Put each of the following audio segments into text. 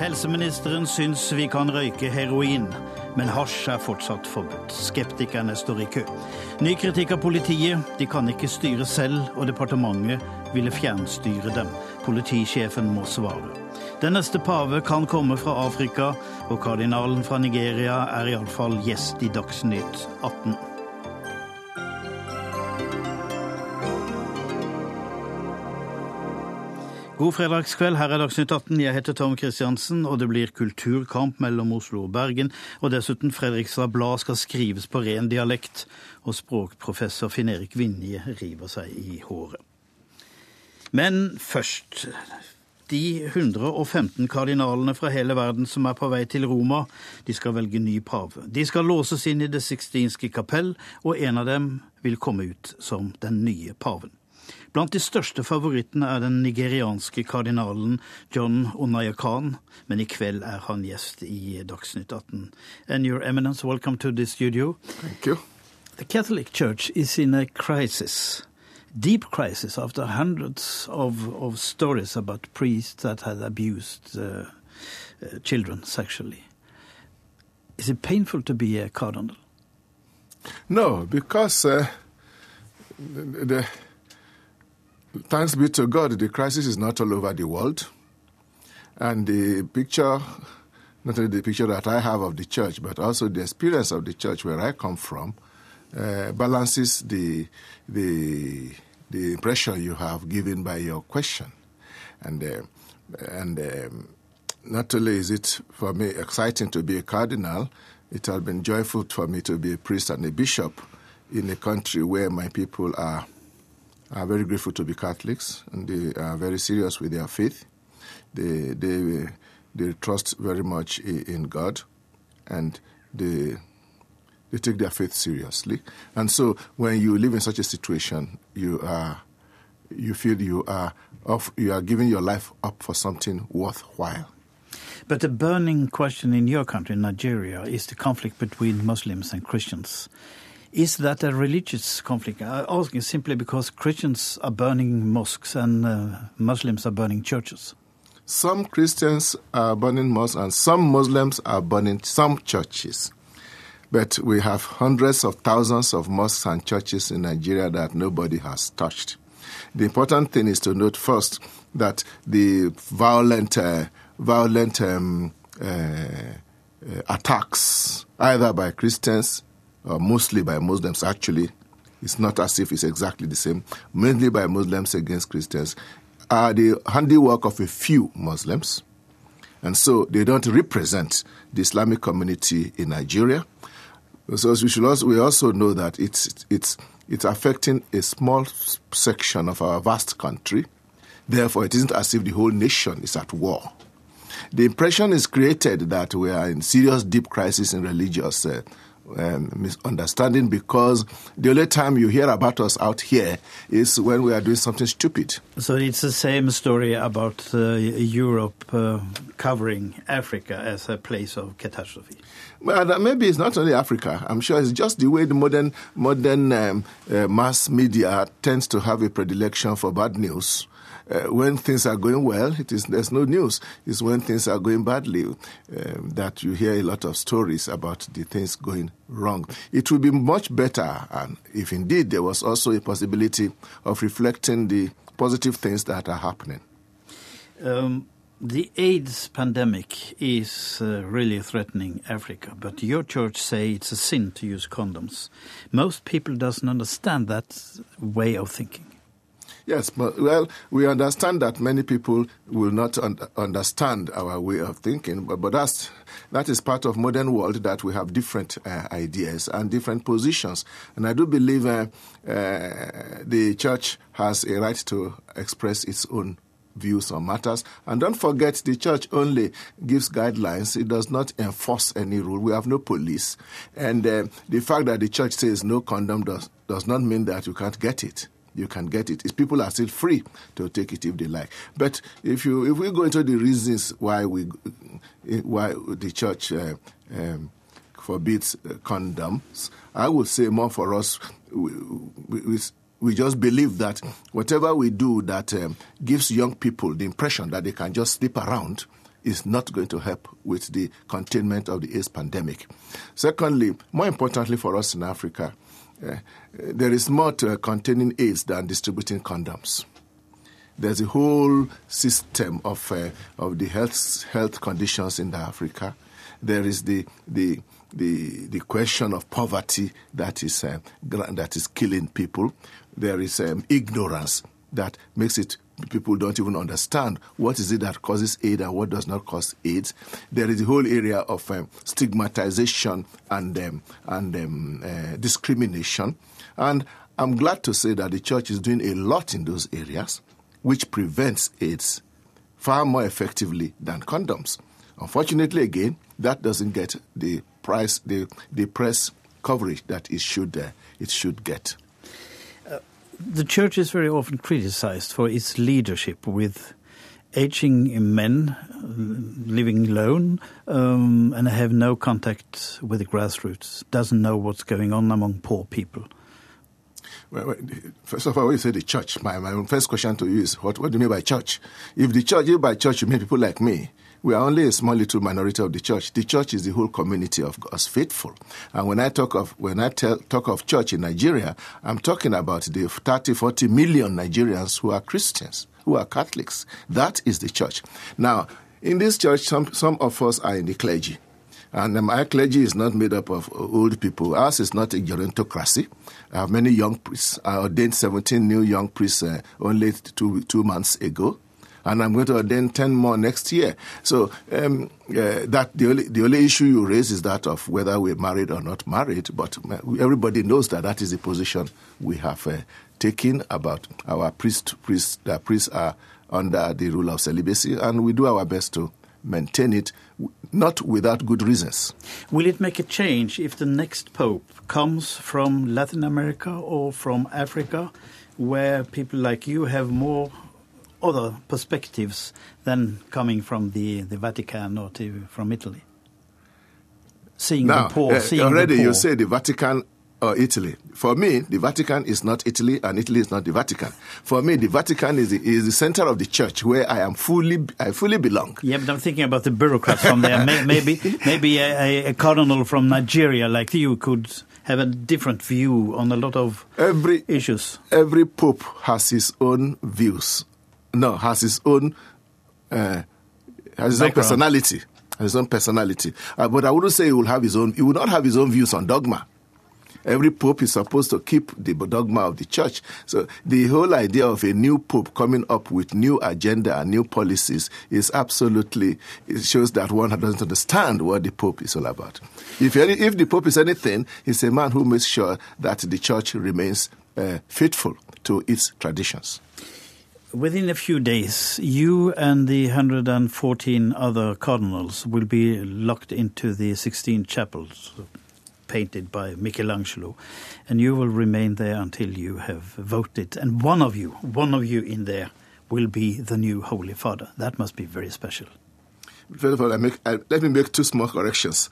Helseministeren syns vi kan røyke heroin, men hasj er fortsatt forbudt. Skeptikerne står i kø. Ny kritikk av politiet. De kan ikke styre selv, og departementet ville fjernstyre dem. Politisjefen må svare. Den neste pave kan komme fra Afrika, og kardinalen fra Nigeria er iallfall gjest i Dagsnytt 18. God fredagskveld, her er Dagsnytt 18. Jeg heter Tom Kristiansen, og det blir kulturkamp mellom Oslo og Bergen. Og dessuten Fredrikstad Blad skal skrives på ren dialekt, og språkprofessor Finn-Erik Vinje river seg i håret. Men først de 115 kardinalene fra hele verden som er på vei til Roma, de skal velge ny pave. De skal låses inn i Det sixtinske kapell, og en av dem vil komme ut som den nye paven. Blant de største favorittene er den nigerianske kardinalen John Onayakan, men i kveld er han gjest i Dagsnytt 18. And your eminence, welcome to the studio. Thank you. The Catholic Church is in a crisis, deep crisis, after hundreds of, of stories about priests that had abused uh, uh, children sexually. Is it painful to be a cardinal? No, because uh, the, the Thanks be to God, the crisis is not all over the world. And the picture, not only the picture that I have of the church, but also the experience of the church where I come from, uh, balances the, the, the impression you have given by your question. And, uh, and um, not only is it for me exciting to be a cardinal, it has been joyful for me to be a priest and a bishop in a country where my people are are very grateful to be Catholics, and they are very serious with their faith. They they they trust very much in God, and they they take their faith seriously. And so, when you live in such a situation, you are you feel you are off, you are giving your life up for something worthwhile. But the burning question in your country, Nigeria, is the conflict between Muslims and Christians. Is that a religious conflict? I'm asking simply because Christians are burning mosques and uh, Muslims are burning churches. Some Christians are burning mosques and some Muslims are burning some churches. But we have hundreds of thousands of mosques and churches in Nigeria that nobody has touched. The important thing is to note first that the violent, uh, violent um, uh, attacks, either by Christians uh, mostly by Muslims, actually. It's not as if it's exactly the same. Mainly by Muslims against Christians are the handiwork of a few Muslims. And so they don't represent the Islamic community in Nigeria. So we should also, we also know that it's, it's, it's affecting a small section of our vast country. Therefore, it isn't as if the whole nation is at war. The impression is created that we are in serious deep crisis in religious uh, um, misunderstanding because the only time you hear about us out here is when we are doing something stupid. So it's the same story about uh, Europe uh, covering Africa as a place of catastrophe. Well, maybe it's not only Africa. I'm sure it's just the way the modern modern um, uh, mass media tends to have a predilection for bad news. Uh, when things are going well, it is there's no news. It's when things are going badly um, that you hear a lot of stories about the things going wrong. It would be much better, and if indeed there was also a possibility of reflecting the positive things that are happening. Um, the AIDS pandemic is uh, really threatening Africa, but your church say it's a sin to use condoms. Most people doesn't understand that way of thinking. Yes, but well, we understand that many people will not un- understand our way of thinking, but, but that's that is part of modern world that we have different uh, ideas and different positions. And I do believe uh, uh, the church has a right to express its own views on matters. And don't forget, the church only gives guidelines. It does not enforce any rule. We have no police. And uh, the fact that the church says no condom does, does not mean that you can't get it you can get it. People are still free to take it if they like. But if you if we go into the reasons why we why the church uh, um, forbids uh, condoms, I would say more for us. We, we, we just believe that whatever we do that um, gives young people the impression that they can just sleep around is not going to help with the containment of the AIDS pandemic. Secondly, more importantly for us in Africa, there is more to containing AIDS than distributing condoms. There's a whole system of uh, of the health health conditions in Africa. There is the the the the question of poverty that is uh, that is killing people. There is um, ignorance that makes it people don't even understand what is it that causes AIDS and what does not cause AIDS. There is a whole area of um, stigmatization and um, and um, uh, discrimination, and I'm glad to say that the church is doing a lot in those areas, which prevents AIDS far more effectively than condoms. Unfortunately, again, that doesn't get the price, the the press coverage that it should uh, it should get the church is very often criticized for its leadership with aging men living alone um, and have no contact with the grassroots, doesn't know what's going on among poor people. Well, first of all, when you say the church, my, my first question to you is what, what do you mean by church? If the church, if by church you mean people like me, we are only a small little minority of the church. The church is the whole community of God's faithful. And when I talk of when I tell, talk of church in Nigeria, I'm talking about the 30, 40 million Nigerians who are Christians, who are Catholics. That is the church. Now, in this church, some, some of us are in the clergy. And um, my clergy is not made up of old people. Ours is not a gerontocracy. I have many young priests. I ordained 17 new young priests uh, only two, two months ago and I'm going to ordain 10 more next year. So um, uh, that the only, the only issue you raise is that of whether we're married or not married, but everybody knows that that is the position we have uh, taken about our priest, priests, the priests are under the rule of celibacy, and we do our best to maintain it, not without good reasons. Will it make a change if the next pope comes from Latin America or from Africa, where people like you have more other perspectives than coming from the, the Vatican or to, from Italy? Seeing now, the poor, uh, seeing already the poor. you say the Vatican or Italy. For me, the Vatican is not Italy, and Italy is not the Vatican. For me, the Vatican is the, is the center of the church where I am fully, I fully belong. Yeah, but I'm thinking about the bureaucrats from there. maybe, maybe a, a, cardinal from Nigeria like you could have a different view on a lot of every issues. Every pope has his own views no, has his own uh, has his own personality. Has his own personality. Uh, but I wouldn't say he will have his own. He will not have his own views on dogma. Every pope is supposed to keep the dogma of the church. So the whole idea of a new pope coming up with new agenda and new policies is absolutely it shows that one doesn't understand what the pope is all about. If any, if the pope is anything, he's a man who makes sure that the church remains uh, faithful to its traditions. Within a few days, you and the 114 other cardinals will be locked into the 16 chapels painted by Michelangelo, and you will remain there until you have voted. And one of you, one of you in there, will be the new Holy Father. That must be very special. First of all, I make, I, let me make two small corrections.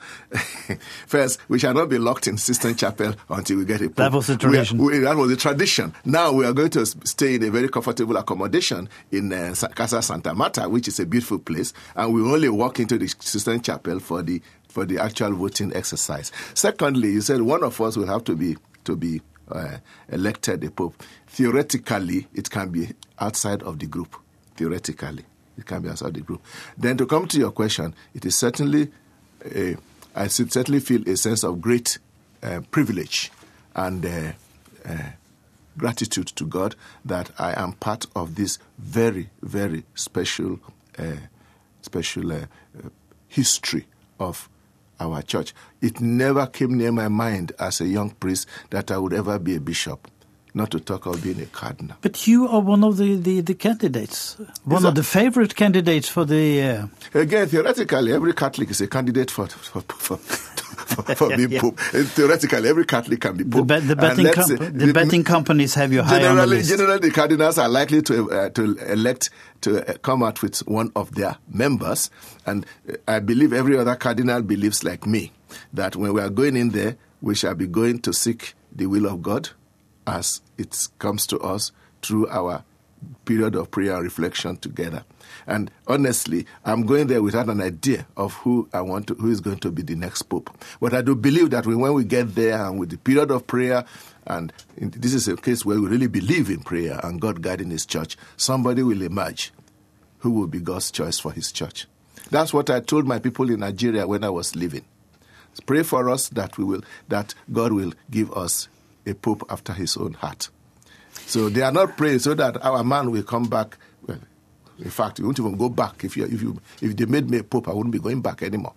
First, we shall not be locked in Sistine Chapel until we get a pope. That was the tradition. We, we, that was the tradition. Now we are going to stay in a very comfortable accommodation in uh, Casa Santa Marta, which is a beautiful place, and we only walk into the Sistine Chapel for the for the actual voting exercise. Secondly, you said one of us will have to be to be uh, elected a pope. Theoretically, it can be outside of the group. Theoretically it can be outside the group. Then to come to your question, it is certainly, a, I certainly feel a sense of great uh, privilege and uh, uh, gratitude to God that I am part of this very, very special, special history of our church. It never came near my mind as a young priest that I would ever be a bishop not to talk of being a cardinal. But you are one of the, the, the candidates, one of the favorite candidates for the. Uh... Again, theoretically, every Catholic is a candidate for for, for, for, for being yeah. pope. Theoretically, every Catholic can be pope. The, the betting, com- say, the, the betting companies have you high on the list. Generally, the cardinals are likely to uh, to elect to uh, come out with one of their members, and uh, I believe every other cardinal believes like me that when we are going in there, we shall be going to seek the will of God as it comes to us through our period of prayer and reflection together. And honestly, I'm going there without an idea of who I want to, who is going to be the next pope. But I do believe that when we get there and with the period of prayer, and this is a case where we really believe in prayer and God guiding His church, somebody will emerge who will be God's choice for His church. That's what I told my people in Nigeria when I was leaving. Pray for us that we will that God will give us a pope after His own heart. So they are not praying so that our man will come back. Well, in fact, we won't even go back. If you if you if they made me a pope, I wouldn't be going back anymore.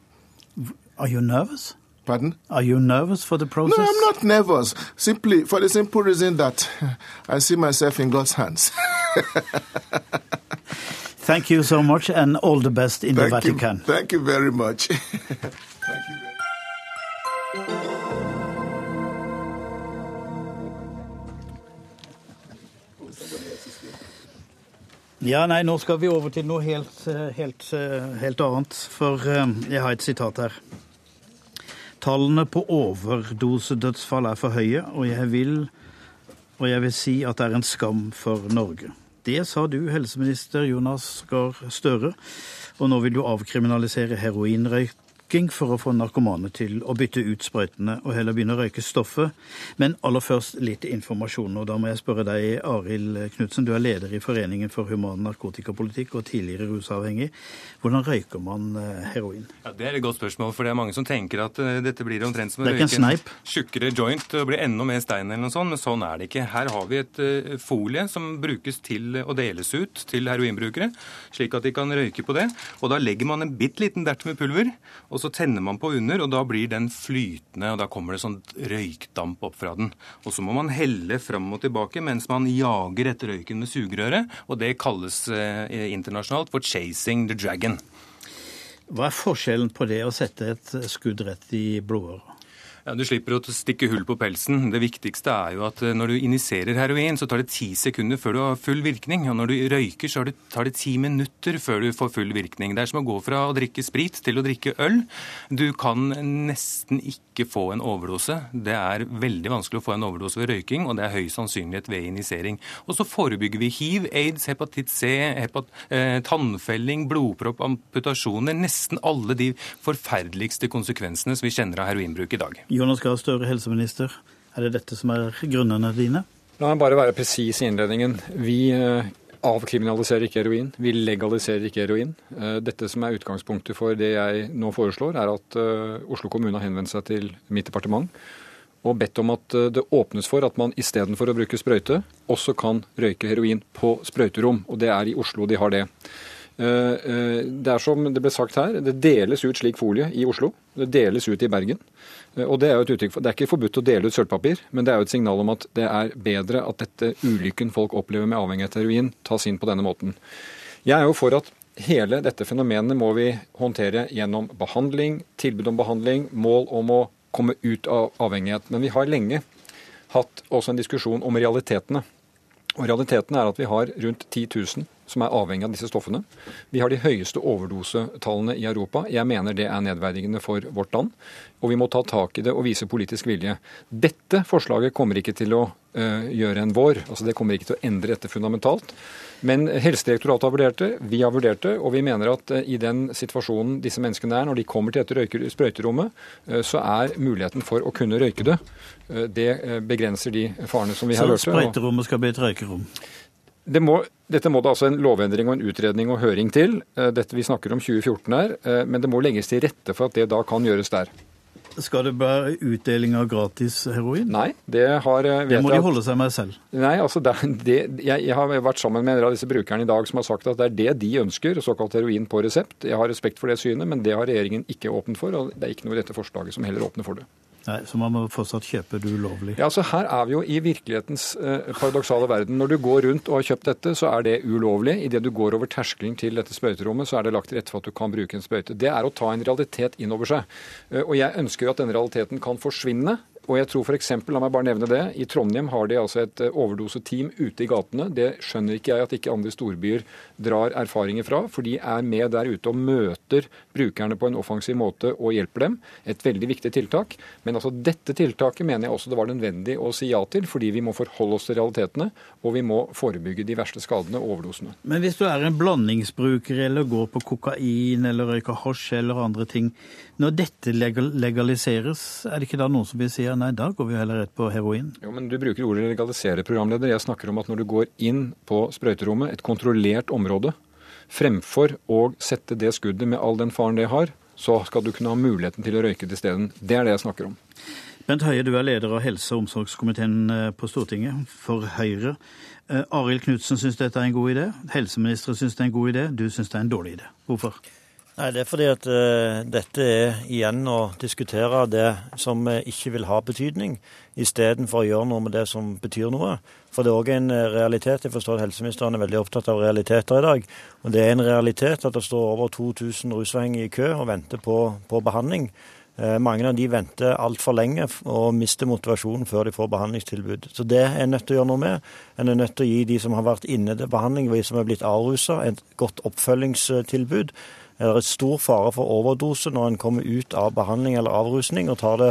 Are you nervous? Pardon? Are you nervous for the process? No, I'm not nervous. Simply for the simple reason that I see myself in God's hands. Thank you so much, and all the best in thank the Vatican. You, thank you very much. thank you. Ja, nei, nå skal vi over til noe helt, helt, helt annet. For eh, jeg har et sitat her. Tallene på overdosedødsfall er for høye, og jeg vil, og jeg vil si at det er en skam for Norge. Det sa du, helseminister Jonas Gahr Støre. Og nå vil du avkriminalisere heroinrøyk for å få narkomane til å bytte ut sprøytene og heller begynne å røyke stoffet. Men aller først litt informasjon. og Da må jeg spørre deg, Arild Knutsen. Du er leder i Foreningen for human narkotikapolitikk og tidligere rusavhengig. Hvordan røyker man eh, heroin? Ja, Det er et godt spørsmål, for det er mange som tenker at uh, dette blir omtrent som å røyke en, tjukkere joint og bli enda mer stein eller noe sånt, men sånn er det ikke. Her har vi et uh, folie som brukes til å deles ut til heroinbrukere, slik at de kan røyke på det. Og da legger man en bitte liten dert med pulver. og så tenner man på under, og da blir den flytende, og da kommer det sånn røykdamp opp fra den. Og så må man helle fram og tilbake mens man jager etter røyken med sugerøret, og det kalles eh, internasjonalt for 'chasing the dragon'. Hva er forskjellen på det å sette et skudd rett i blodåra? Ja, Du slipper å stikke hull på pelsen. Det viktigste er jo at eh, når du injiserer heroin, så tar det ti sekunder før du har full virkning. Og når du røyker, så tar det ti minutter før du får full virkning. Det er som å gå fra å drikke sprit til å drikke øl. Du kan nesten ikke få en overdose. Det er veldig vanskelig å få en overdose ved røyking, og det er høy sannsynlighet ved injisering. Og så forebygger vi hiv, aids, hepatitt C, hepat eh, tannfelling, blodpropp, amputasjoner. Nesten alle de forferdeligste konsekvensene som vi kjenner av heroinbruk i dag. Jonas Gahr Støre, helseminister. Er det dette som er grunnene dine? La meg bare være presis i innledningen. Vi eh, avkriminaliserer ikke heroin. Vi legaliserer ikke heroin. Eh, dette som er utgangspunktet for det jeg nå foreslår, er at eh, Oslo kommune har henvendt seg til mitt departement og bedt om at det åpnes for at man istedenfor å bruke sprøyte, også kan røyke heroin på sprøyterom. Og det er i Oslo de har det. Det er som det ble sagt her, det deles ut slik folie i Oslo. Det deles ut i Bergen. Eh, og Det er jo et uttrykk for, det er ikke forbudt å dele ut sølvpapir, men det er jo et signal om at det er bedre at dette ulykken folk opplever med avhengighet av heroin, tas inn på denne måten. Jeg er jo for at hele dette fenomenet må vi håndtere gjennom behandling, tilbud om behandling, mål om å komme ut av avhengighet. Men vi har lenge hatt også en diskusjon om realitetene. Og Realiteten er at vi har rundt 10 000 som er avhengig av disse stoffene. Vi har de høyeste overdosetallene i Europa. Jeg mener det er nedverdigende for vårt land. Og vi må ta tak i det og vise politisk vilje. Dette forslaget kommer ikke til å uh, gjøre en vår. Altså Det kommer ikke til å endre dette fundamentalt. Men Helsedirektoratet har vurdert det, vi har vurdert det, og vi mener at uh, i den situasjonen disse menneskene er, når de kommer til dette sprøyterommet, uh, så er muligheten for å kunne røyke det, det begrenser de farene som vi har hørt. Så sprøyterommet skal bli et røykerom? Det må, dette må det altså en lovendring og en utredning og høring til. Eh, dette Vi snakker om 2014 her, eh, men det må legges til rette for at det da kan gjøres der. Skal det være utdeling av gratis heroin? Nei, det har eh, Det må de holde seg med selv? Nei, altså det, det, jeg, jeg, har vært sammen med en av disse brukerne i dag som har sagt at det er det de ønsker, såkalt heroin på resept. Jeg har respekt for det synet, men det har regjeringen ikke åpnet for, og det er ikke noe i dette forslaget som heller åpner for det. Nei, Så man må fortsatt kjøpe det ulovlig? Ja, altså Her er vi jo i virkelighetens eh, paradoksale verden. Når du går rundt og har kjøpt dette, så er det ulovlig. Idet du går over terskelen til dette sprøyterommet, så er det lagt til rette for at du kan bruke en sprøyte. Det er å ta en realitet inn over seg. Eh, og jeg ønsker jo at denne realiteten kan forsvinne og jeg tror f.eks., la meg bare nevne det, i Trondheim har de altså et eh, overdoseteam ute i gatene. Det skjønner ikke jeg at ikke andre storbyer drar erfaringer fra, for de er med der ute og møter brukerne på en offensiv måte og hjelper dem. Et veldig viktig tiltak. Men altså dette tiltaket mener jeg også det var nødvendig å si ja til, fordi vi må forholde oss til realitetene, og vi må forebygge de verste skadene og overdosene. Men hvis du er en blandingsbruker eller går på kokain eller røyker hasj eller andre ting, når dette legaliseres, er det ikke da noen som vil si at nei, da går vi heller rett på heroin? Jo, men Du bruker ordet legalisere, programleder. Jeg snakker om at når du går inn på sprøyterommet, et kontrollert område, fremfor å sette det skuddet med all den faren det har, så skal du kunne ha muligheten til å røyke til steden. Det er det jeg snakker om. Bent Høie, du er leder av helse- og omsorgskomiteen eh, på Stortinget for Høyre. Eh, Arild Knutsen syns dette er en god idé. Helseministeren syns det er en god idé. Du syns det er en dårlig idé. Hvorfor? Nei, Det er fordi at uh, dette er igjen å diskutere det som ikke vil ha betydning, istedenfor å gjøre noe med det som betyr noe. For det er òg en eh, realitet. Jeg forstår at helseministeren er veldig opptatt av realiteter i dag. Og det er en realitet at det står over 2000 rusavhengige i kø og venter på, på behandling. Uh, mange av de venter altfor lenge og mister motivasjonen før de får behandlingstilbud. Så det er en nødt til å gjøre noe med. En er nødt til å gi de som har vært inne til behandling, de som er blitt avrusa, et godt oppfølgingstilbud er det stor fare for overdose når en kommer ut av behandling eller avrusning og tar det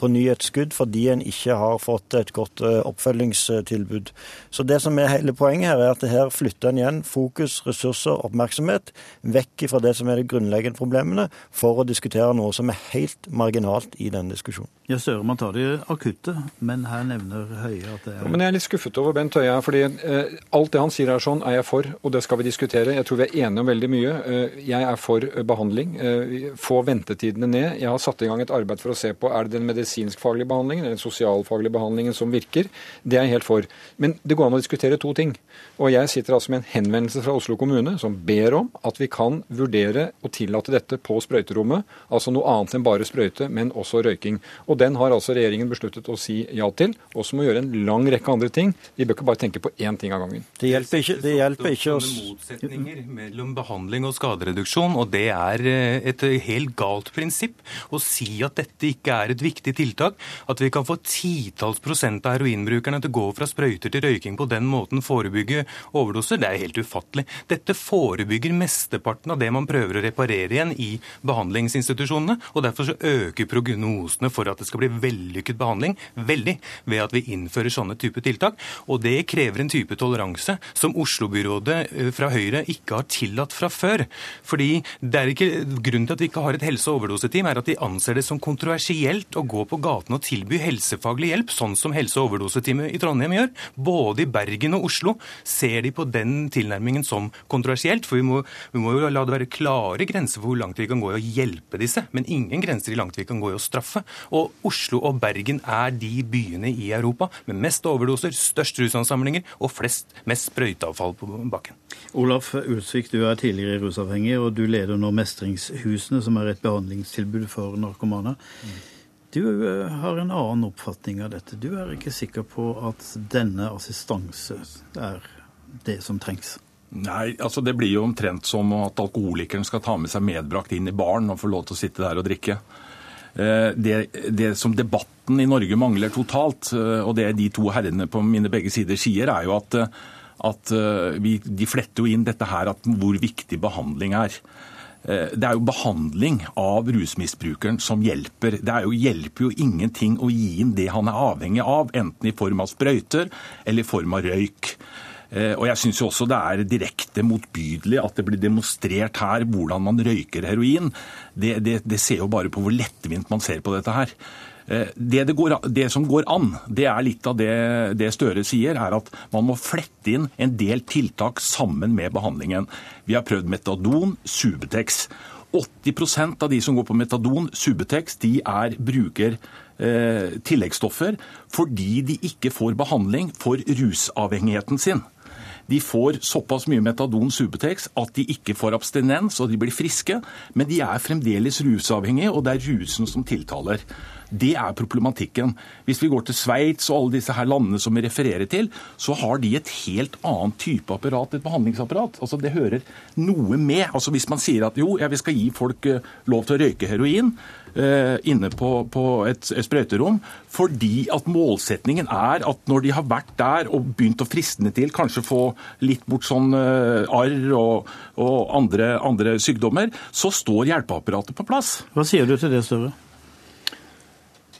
på ny et skudd fordi en ikke har fått et godt uh, oppfølgingstilbud. Så det som er hele poenget her, er at her flytter en igjen fokus, ressurser, oppmerksomhet vekk fra det som er de grunnleggende problemene, for å diskutere noe som er helt marginalt i denne diskusjonen. Ja, Støre, man tar det akutte, men her nevner Høie at det er ja, Men jeg er litt skuffet over Bent Høie her, fordi eh, alt det han sier er sånn, er jeg for, og det skal vi diskutere. Jeg tror vi er enige om veldig mye. Eh, jeg er for eh, behandling. Eh, få ventetidene ned. Jeg har satt i gang et arbeid for å se på er det den medisinskfaglige behandlingen eller den sosialfaglige behandlingen som virker. Det er jeg helt for. Men det går an å diskutere to ting. Og jeg sitter altså med en henvendelse fra Oslo kommune som ber om at vi kan vurdere å tillate dette på sprøyterommet. Altså noe annet enn bare sprøyte, men også røyking. Og den har altså regjeringen besluttet å si ja til. Og så må gjøre en lang rekke andre ting. Vi bør ikke bare tenke på én ting av gangen. Det hjelper ikke, det hjelper ikke oss. motsetninger mellom behandling og skadereduksjon, og det er eh, et helt galt prinsipp å si at dette ikke er et viktig tiltak. At vi kan få titalls prosent av heroinbrukerne til å gå fra sprøyter til røyking på den måten, forebygge overdoser, det er helt ufattelig. Dette forebygger mesteparten av det man prøver å reparere igjen i behandlingsinstitusjonene, og derfor så øker prognosene for at det skal bli vellykket behandling veldig ved at vi innfører sånne type tiltak. Og det krever en type toleranse som Oslo-byrådet eh, fra Høyre ikke har tillatt fra før. Fordi det er ikke Grunnen til at vi ikke har et helse- og overdoseteam, er at de anser det som kontroversielt å gå på gaten og tilby helsefaglig hjelp, sånn som helse- og overdoseteamet i Trondheim gjør. Både i Bergen og Oslo ser de på den tilnærmingen som kontroversielt. For vi må, vi må jo la det være klare grenser for hvor langt vi kan gå i å hjelpe disse, men ingen grenser i langt vi kan gå i å straffe. Og Oslo og Bergen er de byene i Europa med mest overdoser, størst rusansamlinger og flest, mest sprøyteavfall på bakken. Olaf Ulsvik, du er tidligere rusavhengig, og du leder nå Mestringshusene, som er et behandlingstilbud for narkomane. Du eh, har en annen oppfatning av dette. Du er ikke sikker på at denne assistanse er det som trengs? Nei, altså Det blir jo omtrent som at alkoholikeren skal ta med seg medbrakt inn i baren og få lov til å sitte der og drikke. Eh, det, det, som debatten i Norge mangler totalt, eh, og det de to herrene på mine begge sider sier, er jo at, at vi, de fletter jo inn dette her at hvor viktig behandling er. Det er jo behandling av rusmisbrukeren som hjelper. Det jo, hjelper jo ingenting å gi inn det han er avhengig av, enten i form av sprøyter eller i form av røyk. Eh, og jeg syns også det er direkte motbydelig at det blir demonstrert her hvordan man røyker heroin. Det, det, det ser jo bare på hvor lettvint man ser på dette her. Eh, det, det, går, det, som går an, det er litt av det, det, Støre sier, er at man må flette inn en del tiltak sammen med behandlingen. Vi har prøvd metadon, Subutex. 80% av de som går på metadon, Subutex, de er, bruker eh, tilleggsstoffer fordi de ikke får behandling for rusavhengigheten sin. De får såpass mye metadon Subutex at de ikke får abstinens og de blir friske, men de er fremdeles rusavhengige, og det er rusen som tiltaler. Det er problematikken. Hvis vi går til Sveits og alle disse her landene som vi refererer til, så har de et helt annet type apparat, et behandlingsapparat. Altså Det hører noe med. Altså Hvis man sier at jo, ja, vi skal gi folk eh, lov til å røyke heroin, Eh, inne på, på et, et sprøyterom, fordi at målsetningen er at når de har vært der og begynt å fristne til, kanskje få litt bort sånn eh, arr og, og andre, andre sykdommer, så står hjelpeapparatet på plass. Hva sier du til det, Støre?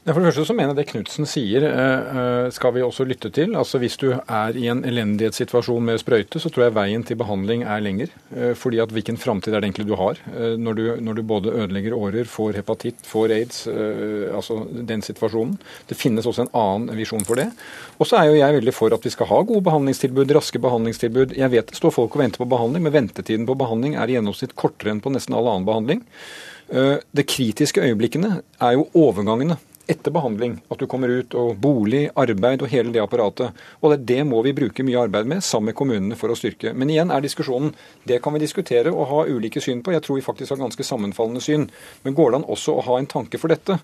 Ja, for det første så mener jeg det Knutsen sier eh, eh, skal vi også lytte til. Altså Hvis du er i en elendighetssituasjon med sprøyte, så tror jeg veien til behandling er lenger. Eh, fordi at hvilken framtid er det egentlig du har? Når du, når du både ødelegger årer, får hepatitt, får aids, altså den situasjonen. Det finnes også en annen visjon for det. Og så er jo jeg veldig for at vi skal ha gode behandlingstilbud, raske behandlingstilbud. Jeg vet det står folk og venter på behandling, men ventetiden på behandling er i gjennomsnitt kortere enn på nesten all annen behandling. Det kritiske øyeblikkene er jo overgangene etter behandling. At du kommer ut og bolig, arbeid og hele det apparatet. Og det, det må vi bruke mye arbeid med sammen med kommunene for å styrke. Men igjen er diskusjonen Det kan vi diskutere og ha ulike syn på. Jeg tror vi faktisk har ganske sammenfallende syn. Men går det an også å ha en tanke for dette?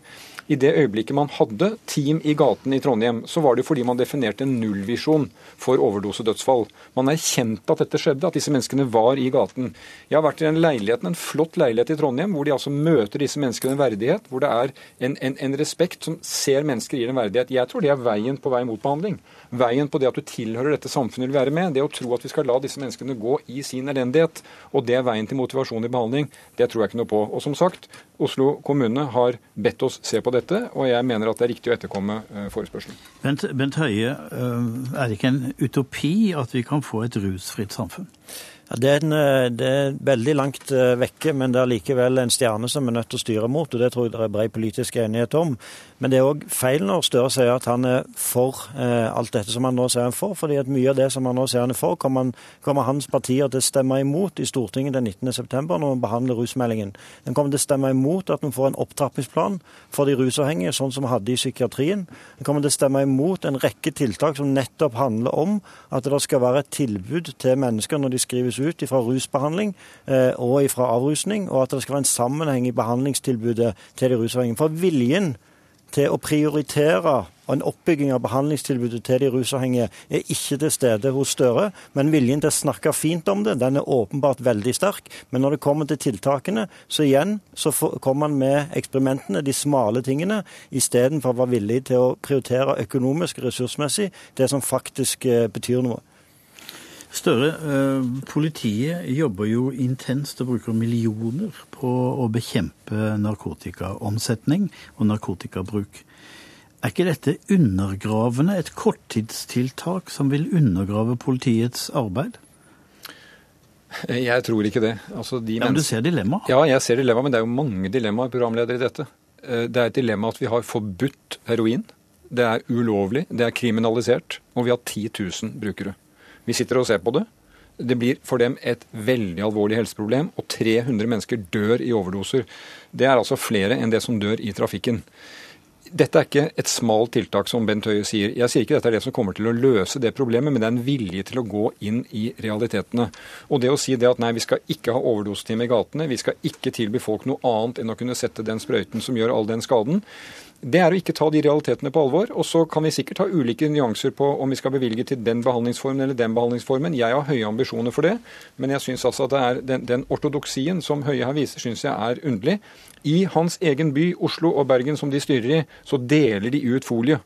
I det øyeblikket man hadde team i gaten i Trondheim, så var det fordi man definerte en nullvisjon for overdosedødsfall. Man erkjente at dette skjedde, at disse menneskene var i gaten. Jeg har vært i en leilighet, en flott leilighet i Trondheim, hvor de altså møter disse menneskene verdighet, hvor det er en, en, en respekt som ser mennesker i en verdighet. Jeg tror det er veien på vei mot behandling. Veien på det at du tilhører dette samfunnet vil være med. Det å tro at vi skal la disse menneskene gå i sin elendighet, og det er veien til motivasjon i behandling, det tror jeg ikke noe på. Og som sagt, Oslo kommune har bedt oss se på dette, og jeg mener at det er riktig å etterkomme eh, forespørselen. Bent, Bent Høie, eh, er det ikke en utopi at vi kan få et rusfritt samfunn? Ja, det, er en, eh, det, er veldig langt vekke, men det er likevel en stjerne som er nødt til å styre mot. og Det tror jeg det er bred politisk enighet om. Men det er òg feil når Støre sier at han er for eh, alt dette som han nå sier han for. fordi at mye av det som han nå sier han er for, kommer, kommer hans partier til å stemme imot i Stortinget den 19.9. når vi behandler rusmeldingen. Den kommer til å stemme imot at vi får en opptrappingsplan for de rusavhengige, sånn som vi hadde i psykiatrien. Den kommer til å stemme imot en rekke tiltak som nettopp handler om at det skal være et tilbud til mennesker når de skrives ut fra rusbehandling eh, og fra avrusning, og at det skal være en sammenheng i behandlingstilbudet til de rusavhengige. For viljen til å prioritere og en oppbygging av behandlingstilbudet til de rusavhengige er ikke til stede hos Støre. Men viljen til å snakke fint om det, den er åpenbart veldig sterk. Men når det kommer til tiltakene, så igjen så kommer man med eksperimentene, de smale tingene, istedenfor å være villig til å prioritere økonomisk ressursmessig det som faktisk eh, betyr noe. Støre, eh, politiet jobber jo intenst og bruker millioner på å bekjempe narkotikaomsetning og narkotikabruk. Er ikke dette undergravende, et korttidstiltak som vil undergrave politiets arbeid? Jeg tror ikke det. Altså, de ja, men Du ser dilemmaet? Ja, jeg ser dilemmaet, men det er jo mange dilemmaer, programleder, i dette. Eh, det er et dilemma at vi har forbudt heroin. Det er ulovlig, det er kriminalisert, og vi har 10 000 brukere. Vi sitter og ser på det. Det blir for dem et veldig alvorlig helseproblem, og 300 mennesker dør i overdoser. Det er altså flere enn det som dør i trafikken. Dette er ikke et smalt tiltak, som Bent Høie sier. Jeg sier ikke dette er det som kommer til å løse det problemet, men det er en vilje til å gå inn i realitetene. Og det å si det at nei, vi skal ikke ha overdosetime i gatene, vi skal ikke tilby folk noe annet enn å kunne sette den sprøyten som gjør all den skaden, det er å ikke ta de realitetene på alvor. Og så kan vi sikkert ha ulike nyanser på om vi skal bevilge til den behandlingsformen eller den behandlingsformen. Jeg har høye ambisjoner for det, men jeg syns altså at det er den, den ortodoksien som Høie her viser, syns jeg er underlig. I hans egen by, Oslo og Bergen, som de styrer i, så deler de ut folie.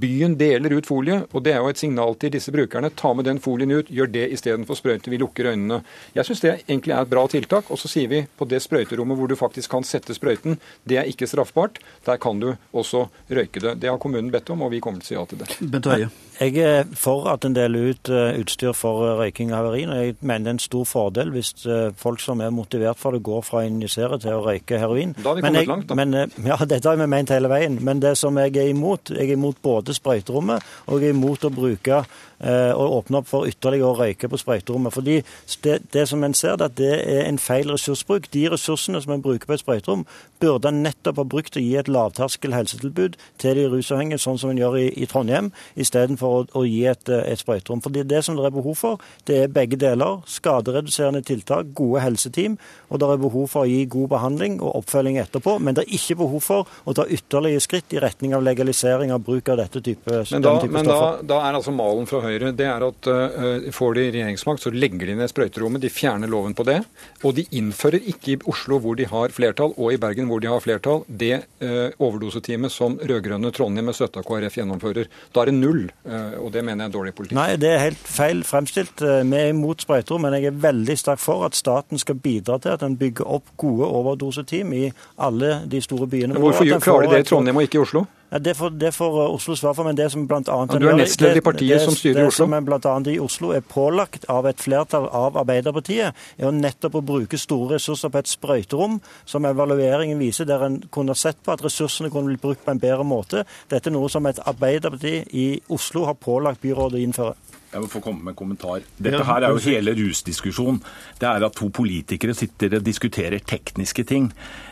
Byen deler ut folie, og det er jo et signal til disse brukerne. Ta med den folien ut, gjør det istedenfor sprøyte. Vi lukker øynene. Jeg syns det egentlig er et bra tiltak. Og så sier vi på det sprøyterommet hvor du faktisk kan sette sprøyten, det er ikke straffbart. Der kan du også røyke det. Det har kommunen bedt om, og vi kommer til å si ja til det. Bent Høie. Jeg er for at en deler ut eh, utstyr for eh, røyking av heroin. og Jeg mener det er en stor fordel hvis eh, folk som er motivert for det, går fra å injisere til å røyke heroin. Da har vi kommet jeg, langt, da. Men, ja, dette har vi ment hele veien. Men det som jeg er imot, jeg er imot både sprøyterommet og er imot å bruke og åpne opp for ytterligere å røyke på sprøyterommet. Fordi det, det som en ser, det at det er en feil ressursbruk. De ressursene som en bruker på et sprøyterom, burde en nettopp ha brukt til å gi et lavterskel helsetilbud til de rusavhengige, sånn som en gjør i, i Trondheim, istedenfor å, å gi et, et sprøyterom. Fordi det som det er behov for, det er begge deler. Skadereduserende tiltak, gode helseteam, og det er behov for å gi god behandling og oppfølging etterpå. Men det er ikke behov for å ta ytterligere skritt i retning av legalisering av bruk av dette type, men da, type men stoffer. Da, da, er altså malen fra Høyre det er at uh, får de regjeringsmakt, så legger de ned sprøyterommet. De fjerner loven på det. Og de innfører ikke i Oslo, hvor de har flertall, og i Bergen, hvor de har flertall, det uh, overdoseteamet som rød-grønne Trondheim med støtte av KrF gjennomfører. Da er det null, uh, og det mener jeg er dårlig politikk. Nei, det er helt feil fremstilt. Vi er imot sprøyterom, men jeg er veldig sterk for at staten skal bidra til at en bygger opp gode overdoseteam i alle de store byene. Hvorfor klarer de det i Trondheim og ikke i Oslo? Ja, det, får, det får uh, Oslo svar for, men det som blant annet... Ja, du er nestleder i partiet det, som styrer i Oslo? Det som blant annet i Oslo er pålagt av et flertall av Arbeiderpartiet, er å nettopp å bruke store ressurser på et sprøyterom, som evalueringen viser, der en kunne sett på at ressursene kunne blitt brukt på en bedre måte. Dette er noe som et Arbeiderparti i Oslo har pålagt byrådet å innføre. Jeg må få komme med en kommentar. Dette her er jo hele rusdiskusjonen. Det er at to politikere sitter og diskuterer tekniske ting.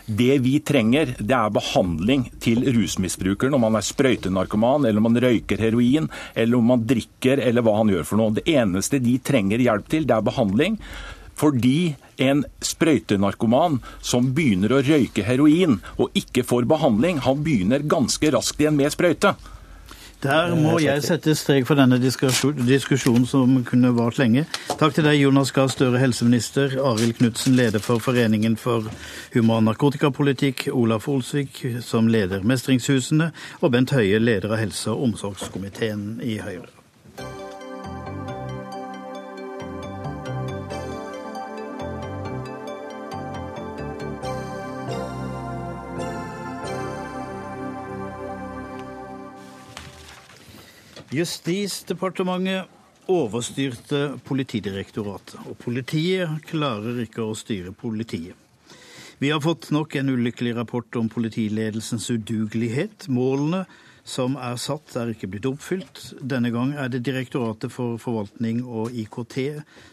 Det vi trenger, det er behandling til rusmisbrukeren, om han er sprøytenarkoman, eller om han røyker heroin, eller om han drikker, eller hva han gjør for noe. Det eneste de trenger hjelp til, det er behandling. Fordi en sprøytenarkoman som begynner å røyke heroin og ikke får behandling, han begynner ganske raskt igjen med sprøyte. Der må jeg sette strek for denne diskusjonen som kunne vart lenge. Takk til deg, Jonas Gahr Støre, helseminister, Arild Knutsen, leder for Foreningen for human narkotikapolitikk, Olaf Olsvik, som leder Mestringshusene, og Bent Høie, leder av helse- og omsorgskomiteen i Høyre. Justisdepartementet overstyrte Politidirektoratet, og politiet klarer ikke å styre politiet. Vi har fått nok en ulykkelig rapport om politiledelsens udugelighet. Målene som er satt, er ikke blitt oppfylt. Denne gang er det Direktoratet for forvaltning og IKT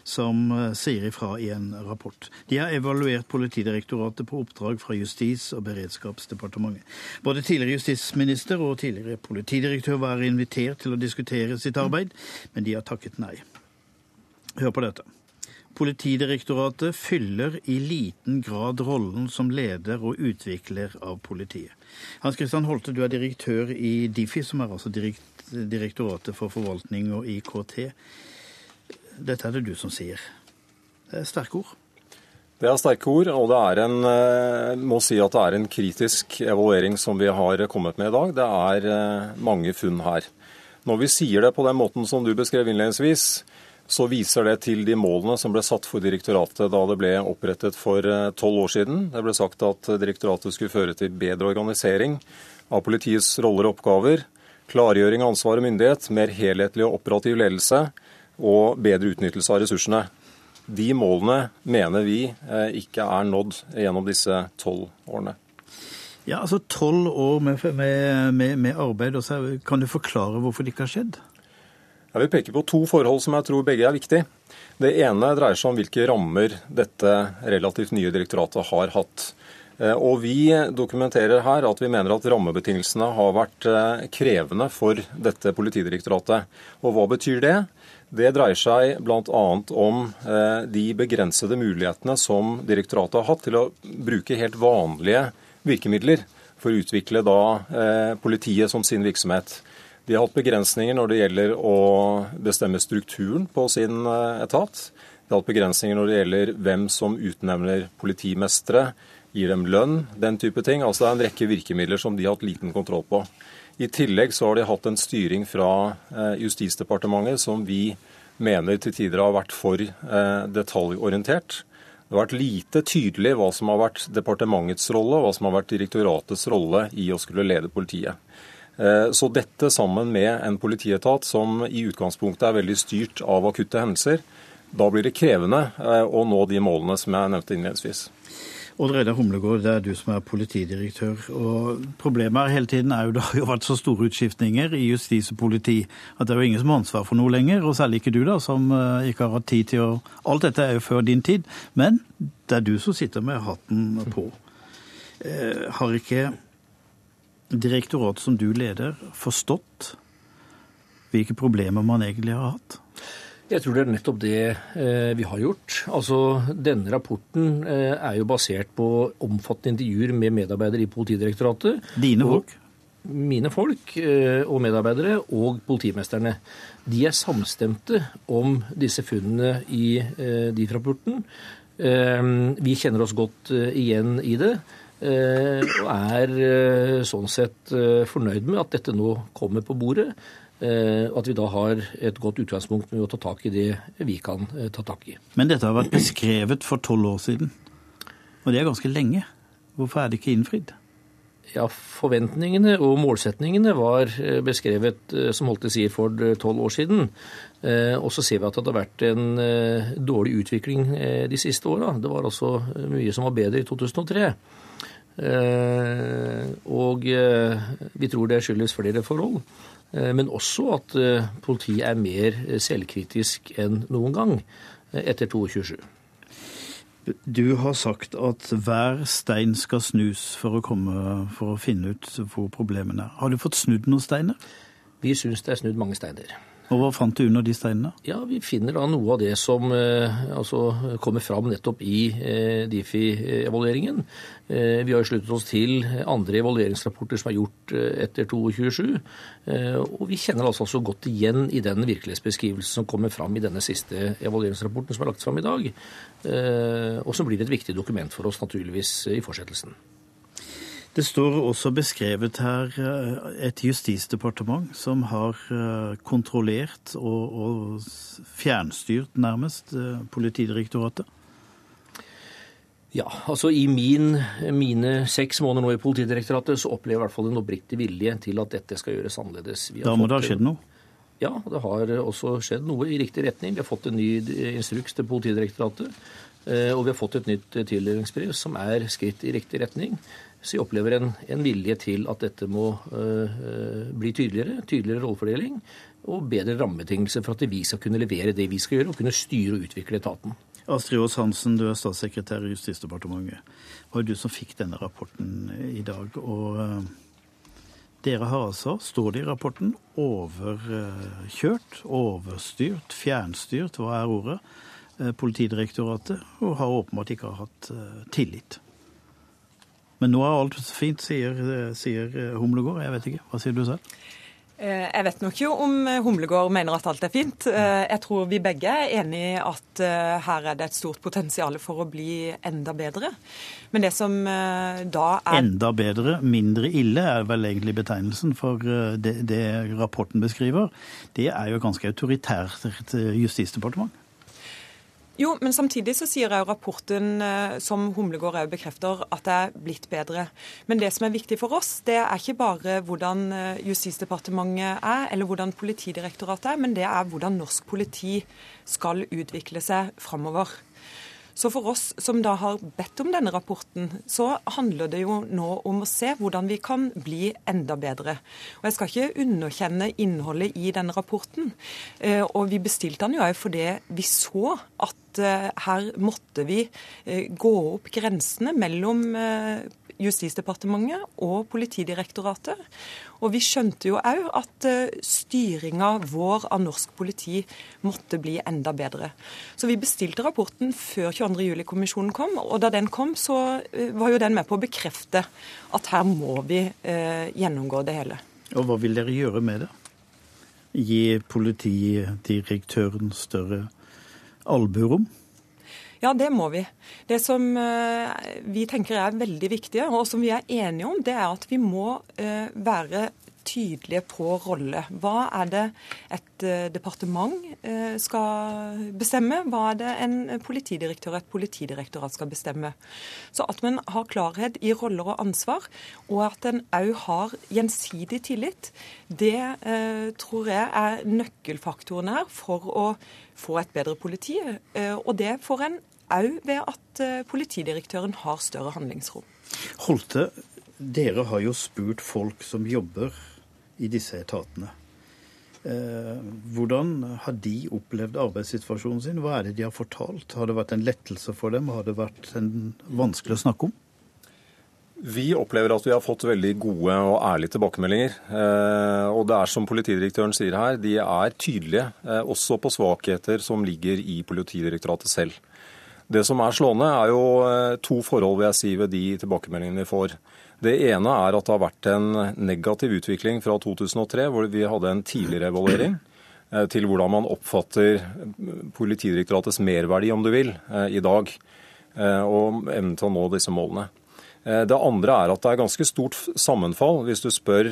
som eh, sier ifra i en rapport. De har evaluert Politidirektoratet på oppdrag fra Justis- og beredskapsdepartementet. Både tidligere justisminister og tidligere politidirektør var invitert til å diskutere sitt arbeid, men de har takket nei. Hør på dette. Politidirektoratet fyller i liten grad rollen som leder og utvikler av politiet. Hans Christian Holte, du er direktør i Difi, som er altså Direktoratet for forvaltning og IKT. Dette er det du som sier. Det er sterke ord? Det er sterke ord, og det er en, eh, må si at det er en kritisk evaluering som vi har kommet med i dag. Det er eh, mange funn her. Når vi sier det på den måten som du beskrev innledningsvis, så viser det til de målene som ble satt for direktoratet da det ble opprettet for eh, tolv år siden. Det ble sagt at direktoratet skulle føre til bedre organisering av politiets roller og oppgaver, klargjøring av ansvar og myndighet, mer helhetlig og operativ ledelse og bedre utnyttelse av ressursene. De målene mener vi eh, ikke er nådd gjennom disse tolv årene. Ja, altså Tolv år med, med, med, arbeid. Kan du forklare hvorfor det ikke har skjedd? Jeg vil peke på to forhold som jeg tror begge er viktige. Det ene dreier seg om hvilke rammer dette relativt nye direktoratet har hatt. Eh, og Vi dokumenterer her at vi mener at rammebetingelsene har vært eh, krevende for dette politidirektoratet. Og hva betyr det? Det dreier seg bl.a. om eh, de begrensede mulighetene som direktoratet har hatt til å bruke helt vanlige virkemidler for å utvikle da politiet som sin virksomhet. De har hatt begrensninger når det gjelder å bestemme strukturen på sin eh, etat. De har hatt begrensninger når det gjelder hvem som utnevner politimestere, gir dem lønn, den type ting. Altså Det er en rekke virkemidler som de har hatt liten kontroll på. I tillegg så har de hatt en styring fra eh, Justisdepartementet som vi mener til tider har vært for eh, detaljorientert. Det har vært lite tydelig hva som har vært departementets rolle og hva som har vært direktoratets rolle i å skulle lede politiet. Eh, så dette sammen med en politietat som i utgangspunktet er veldig styrt av akutte hendelser, da blir det krevende eh, å nå de målene som jeg nevnte innledningsvis. Odd Reidar Humlegård, det er du som er politidirektør. og Problemet her hele tiden er jo det har jo vært så store utskiftninger i justis og politi at det er jo ingen som har ansvar for noe lenger. Og særlig ikke du, da, som eh, ikke har hatt tid til å Alt dette er jo før din tid. Men det er du som sitter med hatten på. Har ikke direktoratet som du leder, forstått hvilke problemer man egentlig har hatt? Jeg tror det er nettopp det eh, vi har gjort. Altså, Denne rapporten eh, er jo basert på omfattende intervjuer med medarbeidere i Politidirektoratet. Dine folk? Mine folk eh, og medarbeidere og politimesterne. De er samstemte om disse funnene i DIF-rapporten. Vi kjenner oss godt igjen i det. Og er sånn sett fornøyd med at dette nå kommer på bordet. Og at vi da har et godt utgangspunkt med å ta tak i det vi kan eh, ta tak i. Men dette har vært beskrevet for tolv år siden, og det er ganske lenge. Hvorfor er det ikke innfridd? Ja, Forventningene og målsetningene var eh, beskrevet, som Holte sier, for tolv år siden. Og så ser vi at det har vært en dårlig utvikling de siste åra. Det var altså mye som var bedre i 2003. Og vi tror det skyldes flere forhold. Eh, men også at eh, politiet er mer selvkritisk enn noen gang eh, etter 22.7. Du har sagt at hver stein skal snus for å, komme, for å finne ut hvor problemene er. Har du fått snudd noen steiner? Vi syns det er snudd mange steiner. Og Hva fant du under de steinene? Ja, Vi finner da noe av det som eh, altså, kommer fram nettopp i eh, Difi-evalueringen. Eh, vi har jo sluttet oss til andre evalueringsrapporter som er gjort etter 22.7. Eh, og vi kjenner altså så godt igjen i den virkelighetsbeskrivelsen som kommer fram i denne siste evalueringsrapporten som er lagt fram i dag. Og som blir et viktig dokument for oss naturligvis i fortsettelsen. Det står også beskrevet her eh, et justisdepartement som har eh, kontrollert og, og fjernstyrt nærmest eh, Politidirektoratet. Ja, altså I min, mine seks måneder nå i Politidirektoratet så opplever jeg i hvert fall en oppriktig vilje til at dette skal gjøres annerledes. Da må det ha skjedd noe? Ja, det har også skjedd noe i riktig retning. Vi har fått en ny instruks til Politidirektoratet. Og vi har fått et nytt tildelingsbrev som er skritt i riktig retning. Så jeg opplever en, en vilje til at dette må øh, bli tydeligere. Tydeligere rollefordeling og bedre rammebetingelser for at vi skal kunne levere det vi skal gjøre, og kunne styre og utvikle etaten. Astrid Aas Hansen, du er statssekretær i Justisdepartementet. Det var du som fikk denne rapporten i dag. og... Øh, dere har altså, står det i rapporten, overkjørt, overstyrt, fjernstyrt, hva er ordet, Politidirektoratet, og har åpenbart ikke hatt tillit. Men nå er alt fint, sier, sier Humlegård. Jeg vet ikke. Hva sier du selv? Eh, jeg vet nok ikke om Humlegård mener at alt er fint. Eh, jeg tror vi begge er enig i at eh, her er det et stort potensial for å bli enda bedre. Men det som da er Enda bedre, mindre ille er vel egentlig betegnelsen for det, det rapporten beskriver. Det er jo et ganske autoritært justisdepartement. Jo, men samtidig så sier jo rapporten, eh, som Humlegård òg bekrefter, at det er blitt bedre. Men det som er viktig for oss, det er ikke bare hvordan eh, Justisdepartementet er, eller hvordan Politidirektoratet er, men det er hvordan norsk politi skal utvikle seg framover. Så for oss som da har bedt om denne rapporten, så handler det jo nå om å se hvordan vi kan bli enda bedre. Og Jeg skal ikke underkjenne innholdet i denne rapporten. Eh, og vi bestilte den jo òg fordi vi så at eh, her måtte vi eh, gå opp grensene mellom Justisdepartementet og Politidirektoratet. Og vi skjønte jo òg at eh, styringa vår av norsk politi måtte bli enda bedre. Så vi bestilte rapporten før 22.07-kommisjonen kom, og da den kom, så eh, var jo den med på å bekrefte at her må vi eh, gjennomgå det hele. Og hva vil dere gjøre med det? Gi politidirektøren større albuerom? Ja, det må vi. Det som eh, vi tenker er veldig viktig, og som vi er enige om, det er at vi må eh, være tydelige på rolle. Hva er det et eh, departement eh, skal bestemme? Hva er det en politidirektør og et politidirektorat skal bestemme? Så at man har klarhet i roller og ansvar, og at en òg har gjensidig tillit, det eh, tror jeg er nøkkelfaktoren her for å få et bedre politi. Og det får en òg ved at politidirektøren har større handlingsrom. Holte, dere har jo spurt folk som jobber i disse etatene. Eh, hvordan har de opplevd arbeidssituasjonen sin? Hva er det de har fortalt? Har det vært en lettelse for dem? Har det vært vanskelig å snakke om? Vi opplever at vi har fått veldig gode og ærlige tilbakemeldinger. Eh, og det er som politidirektøren sier her, de er tydelige eh, også på svakheter som ligger i Politidirektoratet selv. Det som er slående, er jo to forhold vil jeg si ved de tilbakemeldingene vi får. Det ene er at det har vært en negativ utvikling fra 2003, hvor vi hadde en tidligere evaluering, eh, til hvordan man oppfatter Politidirektoratets merverdi, om du vil, eh, i dag. Og evnen til å nå disse målene. Det andre er at det er ganske stort sammenfall, hvis du spør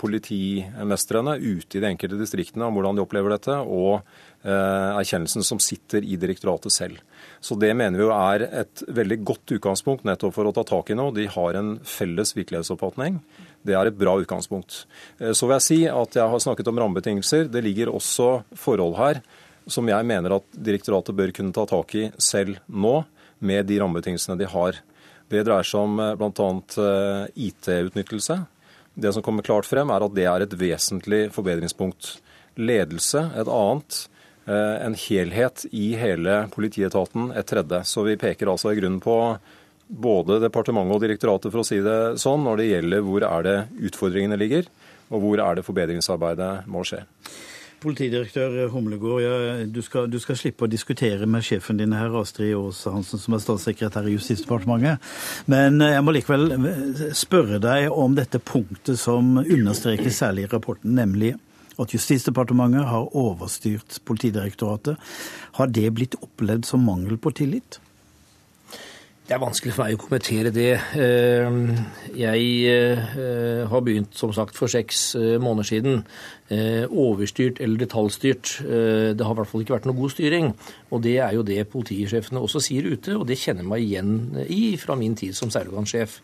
politimestrene ute i de enkelte distriktene om hvordan de opplever dette, og erkjennelsen som sitter i direktoratet selv. Så Det mener vi jo er et veldig godt utgangspunkt nettopp for å ta tak i noe. De har en felles virkelighetsoppfatning. Det er et bra utgangspunkt. Eh, så vil jeg si at jeg har snakket om rammebetingelser. Det ligger også forhold her som jeg mener at direktoratet bør kunne ta tak i selv nå, med de rammebetingelsene de har. Det dreier seg om eh, bl.a. Eh, IT-utnyttelse. Det som kommer klart frem, er at det er et vesentlig forbedringspunkt. Ledelse et annet. Eh, en helhet i hele politietaten et tredje. Så vi peker altså i grunnen på både departementet og direktoratet, for å si det sånn, når det gjelder hvor er det utfordringene ligger, og hvor er det forbedringsarbeidet må skje. Politidirektør Humlegård, ja, du, skal, du, skal, slippe å diskutere med sjefen din her, Astrid Aas Hansen, som er statssekretær i Justisdepartementet. Men eh, jeg må likevel eh, spørre deg om dette punktet som understrekes særlig i rapporten, nemlig at Justisdepartementet har overstyrt Politidirektoratet. Har det blitt opplevd som mangel på tillit? Det er vanskelig for meg å kommentere det. Eh, jeg eh, har begynt som sagt for seks eh, måneder siden. Overstyrt eller detaljstyrt. Det har i hvert fall ikke vært noe god styring. Og det er jo det politisjefene også sier ute, og det kjenner jeg meg igjen i fra min tid som særorgansjef.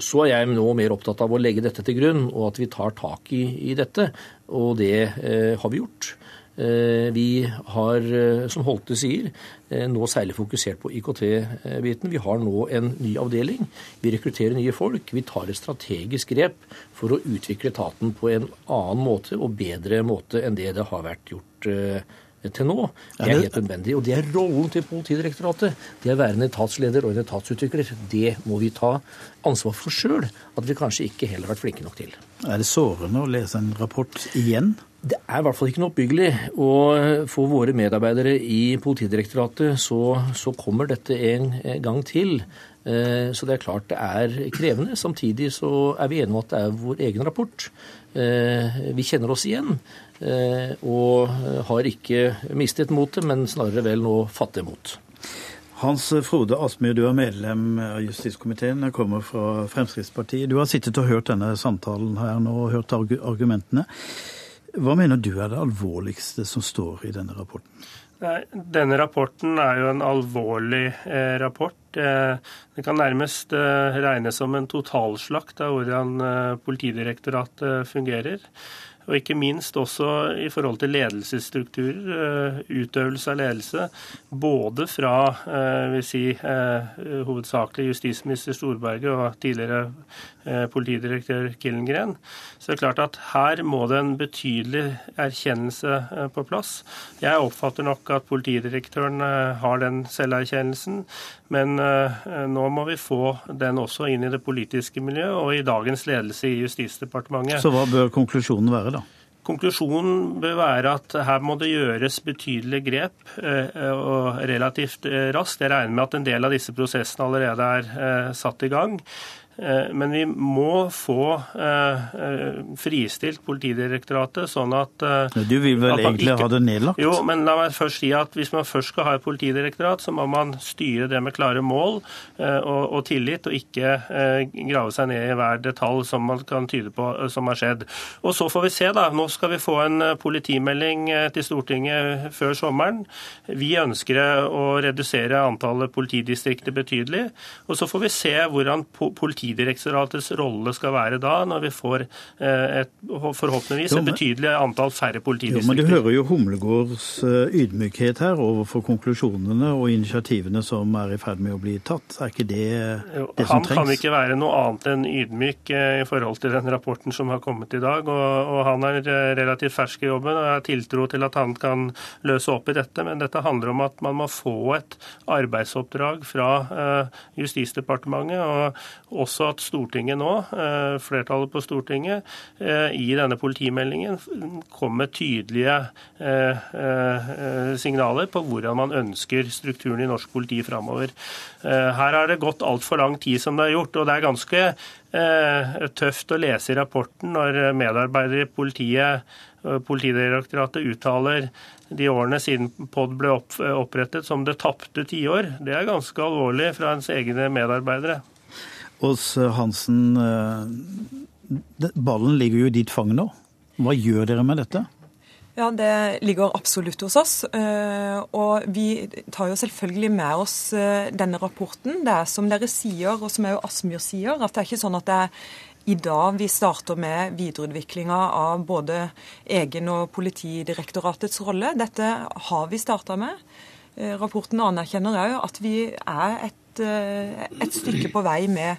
Så er jeg nå mer opptatt av å legge dette til grunn, og at vi tar tak i, i dette. Og det eh, har vi gjort. Eh, vi har, eh, som Holte sier, eh, nå særlig fokusert på IKT-biten. Vi har nå en ny avdeling. Vi rekrutterer nye folk. Vi tar et strategisk grep for å utvikle etaten på en annen måte og bedre måte enn det det har vært gjort eh, til nå. Det er helt nødvendig. Og det er rollen til Politidirektoratet. Det er å være en etatsleder og en etatsutvikler. Det må vi ta ansvar for sjøl, at vi kanskje ikke heller har vært flinke nok til. Er det sårende å lese en rapport igjen? Det er i hvert fall ikke noe oppbyggelig. Og for våre medarbeidere i Politidirektoratet så, så kommer dette en gang til. Eh, så det er klart det er krevende. Samtidig så er vi enige om at det er vår egen rapport. Eh, vi kjenner oss igjen. Eh, og har ikke mistet motet, men snarere vel nå fattet mot. Hans Frode Aspmyr, du er medlem av justiskomiteen. Jeg kommer fra Fremskrittspartiet. Du har sittet og hørt denne samtalen her nå og hørt argumentene. Hva mener du er det alvorligste som står i denne rapporten? Nei, denne rapporten er jo en alvorlig eh, rapport. Eh, det kan nærmest eh, regnes som en totalslakt av hvordan eh, Politidirektoratet fungerer. Og ikke minst også i forhold til ledelsesstrukturer, eh, utøvelse av ledelse. Både fra eh, vil si, eh, hovedsakelig justisminister Storberget og tidligere politidirektør Killengren. Så det er klart at her må det en betydelig erkjennelse på plass. Jeg oppfatter nok at politidirektøren har den selverkjennelsen, men nå må vi få den også inn i det politiske miljøet og i dagens ledelse i Justisdepartementet. Så hva bør konklusjonen være, da? Konklusjonen bør være at her må det gjøres betydelige grep eh, og relativt eh, raskt. Jeg regner med at en del av disse prosessene allerede er eh, satt i gang. Eh, men vi må få fristilt Politidirektoratet, sånn at Du vil vel egentlig ikke, ha det nedlagt? Jo, men la meg først si at hvis man først skal ha et politidirektorat, så må man styre det med klare mål og, og tillit, og ikke grave seg ned i hver detalj som man kan tyde på som har skjedd. Og så får vi se, da. Nå skal vi få en politimelding til Stortinget før sommeren. Vi ønsker å redusere antallet politidistrikter betydelig. Og så får vi se hvordan Politidirektoratets rolle skal være da, når vi får eh, et, forhåpentligvis et betydelig antall færre politidistrikter. Jo, men Du hører jo Humlegårds eh, ydmykhet her overfor konklusjonene og initiativene som er i ferd med å bli tatt. Er ikke det jo, det som trengs? Han kan ikke være noe annet enn ydmyk eh, i forhold til den rapporten som har kommet i dag. Og, og han er relativt fersk i jobben, og jeg har tiltro til at han kan løse opp i dette. Men dette handler om at man må få et arbeidsoppdrag fra Justisdepartementet, og også at Stortinget nå, eh, flertallet på Stortinget, eh, i denne politimeldingen kom med tydelige signaler på hvordan man ønsker strukturen i norsk politi framover. Her har det gått altfor lang tid som det har gjort, og det er ganske tøft å lese i rapporten når medarbeidere i politiet Politidirektoratet uttaler de årene siden POD ble opprettet som det tapte tiår. Det er ganske alvorlig fra ens egne medarbeidere. Ås Hansen, eh, ballen ligger jo i ditt fang nå. Hva gjør dere med dette? Ja, Det ligger absolutt hos oss. Eh, og vi tar jo selvfølgelig med oss eh, denne rapporten. Det er som dere sier, og som òg Asmyr sier, at det er ikke sånn at det er i dag vi starter med videreutviklinga av både egen og Politidirektoratets rolle. Dette har vi starta med. Eh, rapporten anerkjenner òg at vi er et, eh, et, stykke på vei med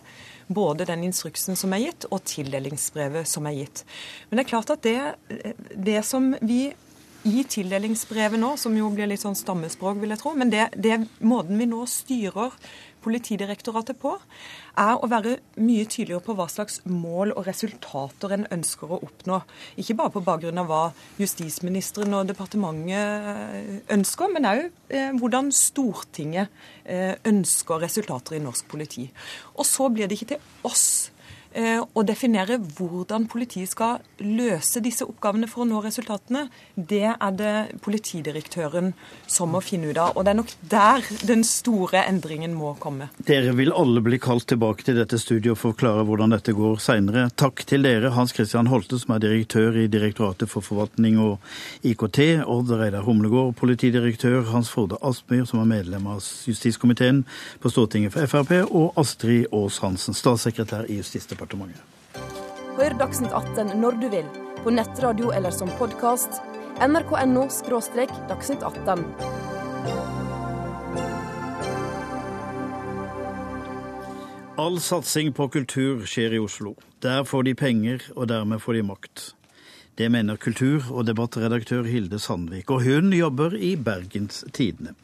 både den instruksen som er gitt, og tildelingsbrevet som er gitt. Men det er klart at det, det som vi i tildelingsbrevet nå, som jo blir litt sånn stammespråk, vil jeg tro, men det, det måten vi nå styrer Politidirektoratet på, er å være mye tydeligere på hva slags mål og resultater en ønsker å oppnå. Ikke bare på bakgrunn av hva justisministeren og departementet ønsker, men òg eh, hvordan Stortinget eh, ønsker resultater i norsk politi. Og så blir det ikke til oss å definere hvordan politiet skal løse disse oppgavene for å nå resultatene, det er det politidirektøren som må finne ut av. Og det er nok der den store endringen må komme. Dere vil alle bli kalt tilbake til dette studiet og forklare hvordan dette går seinere. Takk til dere, Hans Christian Holte, som er direktør i Direktoratet for forvaltning og IKT, Odd Reidar Humlegård, politidirektør Hans Frode Aspmyr, som er medlem av justiskomiteen på Stortinget for Frp, og Astrid Aas Hansen, statssekretær i Justisdepartementet. Miljøverndepartementet. Hør Dagsnytt 18 når du vil, på nettradio eller som podkast. nrk.no – dagsnytt 18. All satsing på kultur skjer i Oslo. Der får de penger, og dermed får de makt. Det mener kultur- og debattredaktør Hilde Sandvik, og hun jobber i Bergens Tidende.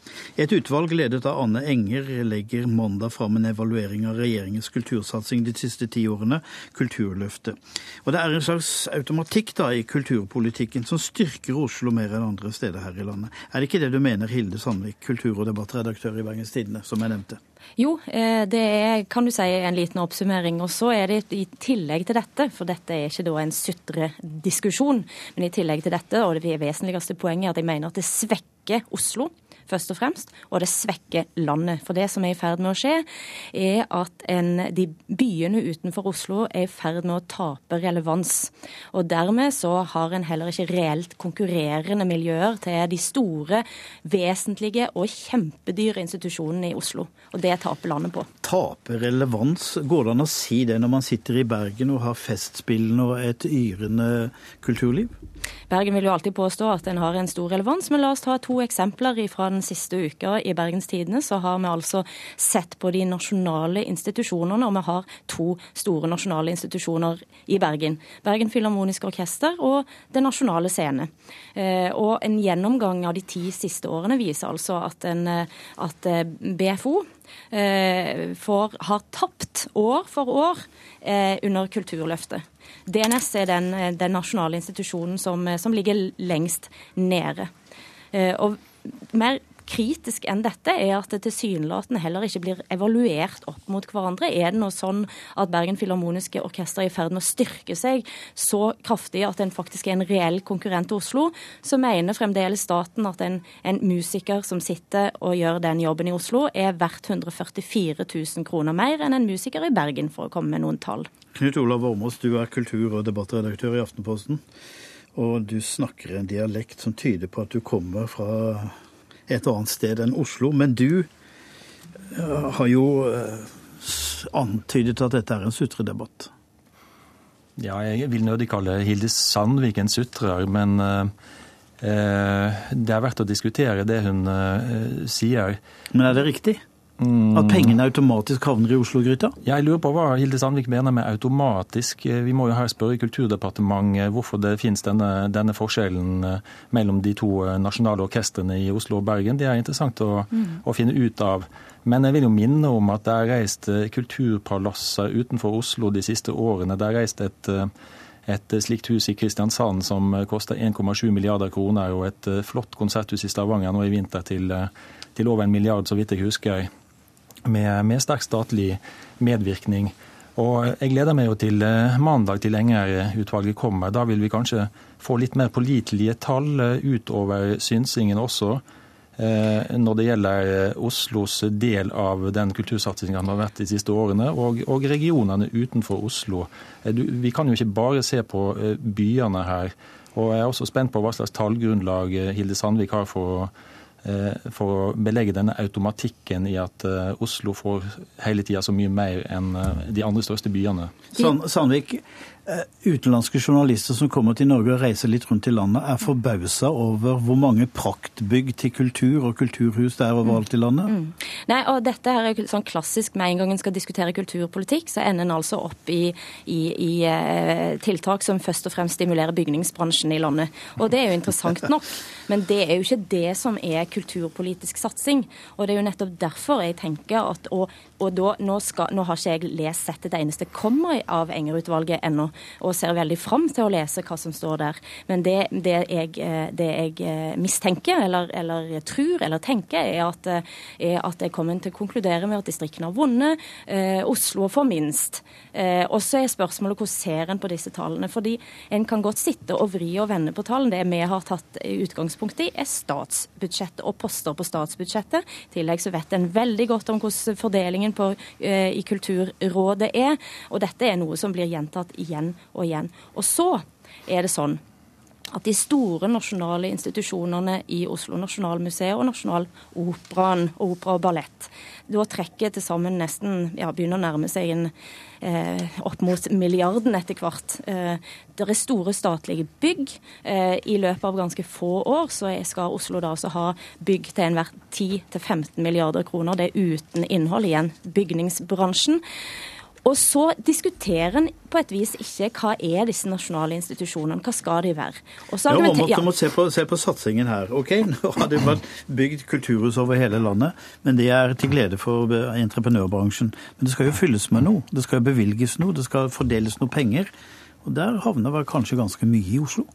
Et utvalg ledet av Anne Enger legger mandag fram en evaluering av regjeringens kultursatsing de siste ti årene, Kulturløftet. Og det er en slags automatikk da i kulturpolitikken som styrker Oslo mer enn andre steder her i landet. Er det ikke det du mener, Hilde Sandvik, kultur- og debattredaktør i Bergens Tidende, som jeg nevnte? Jo, eh, det er kan du si, en liten oppsummering. Og så er det i tillegg til dette, for dette er ikke da en sutrediskusjon, men i tillegg til dette, og det vesentligste poenget, er at jeg mener at det svekker Oslo først og fremst, og det svekker landet. For det som er i ferd med å skje, er at en, de byene utenfor Oslo er i ferd med å tape relevans. Og dermed så har en heller ikke reelt konkurrerende miljøer til de store, vesentlige og kjempedyre institusjonene i Oslo. Og det taper landet på. Tape relevans, går det an å si det når man sitter i Bergen og har festspillene og et yrende kulturliv? Bergen vil jo alltid påstå at den har en stor relevans, men la oss ta to eksempler fra den siste uka. I Bergens Tidende så har vi altså sett på de nasjonale institusjonene, og vi har to store nasjonale institusjoner i Bergen. Bergen Filharmoniske Orkester og Den nasjonale scene. Eh, og en gjennomgang av de ti siste årene viser altså at, en, at eh, BFO eh, får, har tapt år for år under Kulturløftet. DNS er den, den nasjonale institusjonen som, som, ligger lengst nede. Og mer kritisk enn dette, er at det tilsynelatende heller ikke blir evaluert opp mot hverandre. Er det nå sånn at Bergen Filharmoniske Orkester er i ferd med å styrke seg så kraftig at en faktisk er en reell konkurrent til Oslo, så mener fremdeles staten at en, en musiker som sitter og gjør den jobben i Oslo, er verdt 144 000 kroner mer enn en musiker i Bergen, for å komme med noen tall. Knut Olav Ormås, du er kultur- og debattredaktør i Aftenposten. Og du snakker en dialekt som tyder på at du kommer fra et annet sted enn Oslo. Men du eh, har jo eh, antydet at dette er en sutredebatt. Ja, jeg vil nødig kalle Hilde Sandvik en sutrer, men eh, det er verdt å diskutere det hun sier. Men er det riktig? At pengene automatisk havner i Oslo-gryta? Jeg lurer på hva Hilde Sandvik mener med automatisk. Vi må jo her spørre Kulturdepartementet hvorfor det finnes denne, denne forskjellen eh, mellom de to eh, nasjonale orkestrene i Oslo og Bergen. Det er interessant å, mm. å finne ut av. Men jeg vil jo minne om at det er reist eh, kulturpalasser utenfor Oslo de siste årene. Det er reist et et slikt hus i Kristiansand som koster 1,7 milliarder kroner, og et flott konserthus i Stavanger nå i vinter til, til over en milliard, så vidt jeg husker med, med sterk statlig medvirkning. Og Jeg gleder meg jo til eh, mandag til Enger-utvalget kommer. Da vil vi kanskje få litt mer pålitelige tall eh, utover synsingen også. Eh, når det gjelder Oslos del av den kultursatsingen som har vært de siste årene, og, og regionene utenfor Oslo. Vi kan jo ikke bare se på byene her. Og Jeg er også spent på hva slags tallgrunnlag Hilde Sandvik har for å for å belegge denne automatikken i at eh, Oslo får hele tida så mye mer enn eh, de andre største byene. Sandvik, Eh, utenlandske journalister som kommer til Norge og reiser litt rundt i landet, er forbausa over hvor mange praktbygg til kultur og kulturhus det er overalt i landet? Mm. Nei, og dette her er sånn klassisk med en gang en skal diskutere kulturpolitikk, så ender en altså opp i, i, i uh, tiltak som først og fremst stimulerer bygningsbransjen i landet. Og det er jo interessant nok, men det er jo ikke det som er kulturpolitisk satsing. Og det er jo nettopp derfor jeg tenker at og, og da, nå, skal, nå, har ikke jeg lest sett et eneste komma av Enger-utvalget ennå, og ser veldig fram til å lese hva som står der. Men det, det, jeg, eh, det jeg, eh, mistenker, eller, eller, tror, eller tenker, er at, eh, er at jeg kommer til å konkludere med at distriktene har vunnet. Eh, Oslo får minst. Eh, og så er spørsmålet hvordan ser en på disse tallene? Fordi en kan godt sitte og vri og vende på tallene. Det vi har tatt utgangspunkt i, er statsbudsjettet og poster på statsbudsjettet. I tillegg så vet en veldig godt om hvordan fordelingen på, eh, i Kulturrådet er. Og dette er noe som blir gjentatt igjen og igjen. Og så er det sånn at de store nasjonale institusjonene i Oslo Nasjonalmuseet og Nasjonaloperaen, opera og ballett, da trekker til sammen nesten ja, begynner å nærme seg en eh, opp mot milliarden etter hvert. Eh, det er store statlige bygg. Eh, I løpet av ganske få år så skal Oslo da også ha bygg til enhver 10-15 milliarder kroner. Det er uten innhold igjen. Bygningsbransjen. Og så diskuterer en på et vis ikke hva er disse nasjonale institusjonene, hva skal de være. Og så ja, man må se på, se på, satsingen her. Ok, Nå har det vært bygd kulturhus over hele landet, men det er til glede for entreprenørbransjen. Men det skal jo fylles med noe. Det skal jo bevilges noe, det skal fordeles noe penger. Og der havner vel kanskje ganske mye i Oslo?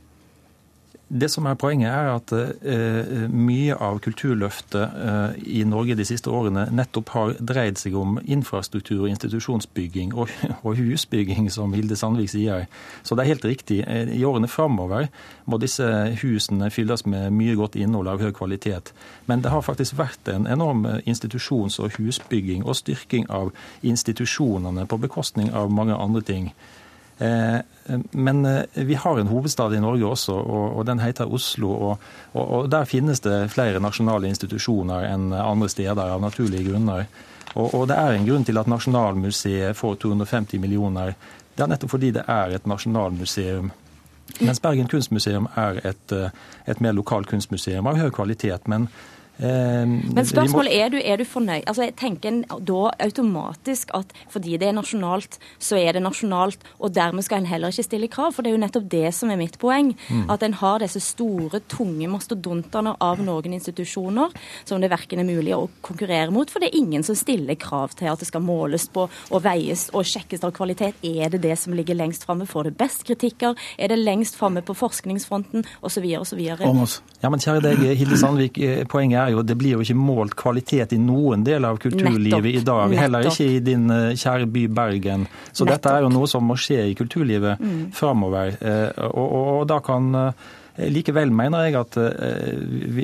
Det som er Poenget er at eh, mye av kulturløftet eh, i Norge de siste årene nettopp har dreid seg om infrastruktur, institusjonsbygging og, og, husbygging, som Hilde Sandvik sier. Så det er helt riktig. Uh, I årene framover må disse husene fylles med mye godt innhold av høy kvalitet. Men det har faktisk vært en enorm institusjons- og husbygging og styrking av institusjonene på bekostning av mange andre ting. Eh, men eh, vi har en hovedstad i Norge også, og, den heter Oslo. Og, Der finnes det flere nasjonale institusjoner enn andre steder, av naturlige grunner. Og, det er en grunn til at Nasjonalmuseet får 250 millioner. Det er nettopp fordi det er et nasjonalmuseum. Mens Bergen kunstmuseum er et, eh, et mer lokalt kunstmuseum av høy kvalitet. men Men spørsmålet er du, er du fornøyd? Altså jeg tenker da automatisk at fordi det er nasjonalt, så er det nasjonalt, og dermed skal en heller ikke stille krav. For det er jo nettopp det som er mitt poeng. Mm. At en har disse store, tunge mastodontene av noen institusjoner som det verken er mulig å konkurrere mot. For det er ingen som stiller krav til at det skal måles på og veies og sjekkes av kvalitet. Er det det som ligger lengst framme? Får det best kritikker? Er det lengst framme på forskningsfronten? Osv. osv. Ja, men kjære deg, Hilde Sandvik. Poenget er jo det blir jo ikke målt kvalitet i noen del av kulturlivet Nettopp. i dag. Heller ikke i din eh, kjære by Bergen. Så Nettopp. dette er jo noe som må skje i kulturlivet mm. framover. Og, og, og da kan Eh, likevel mener jeg at eh,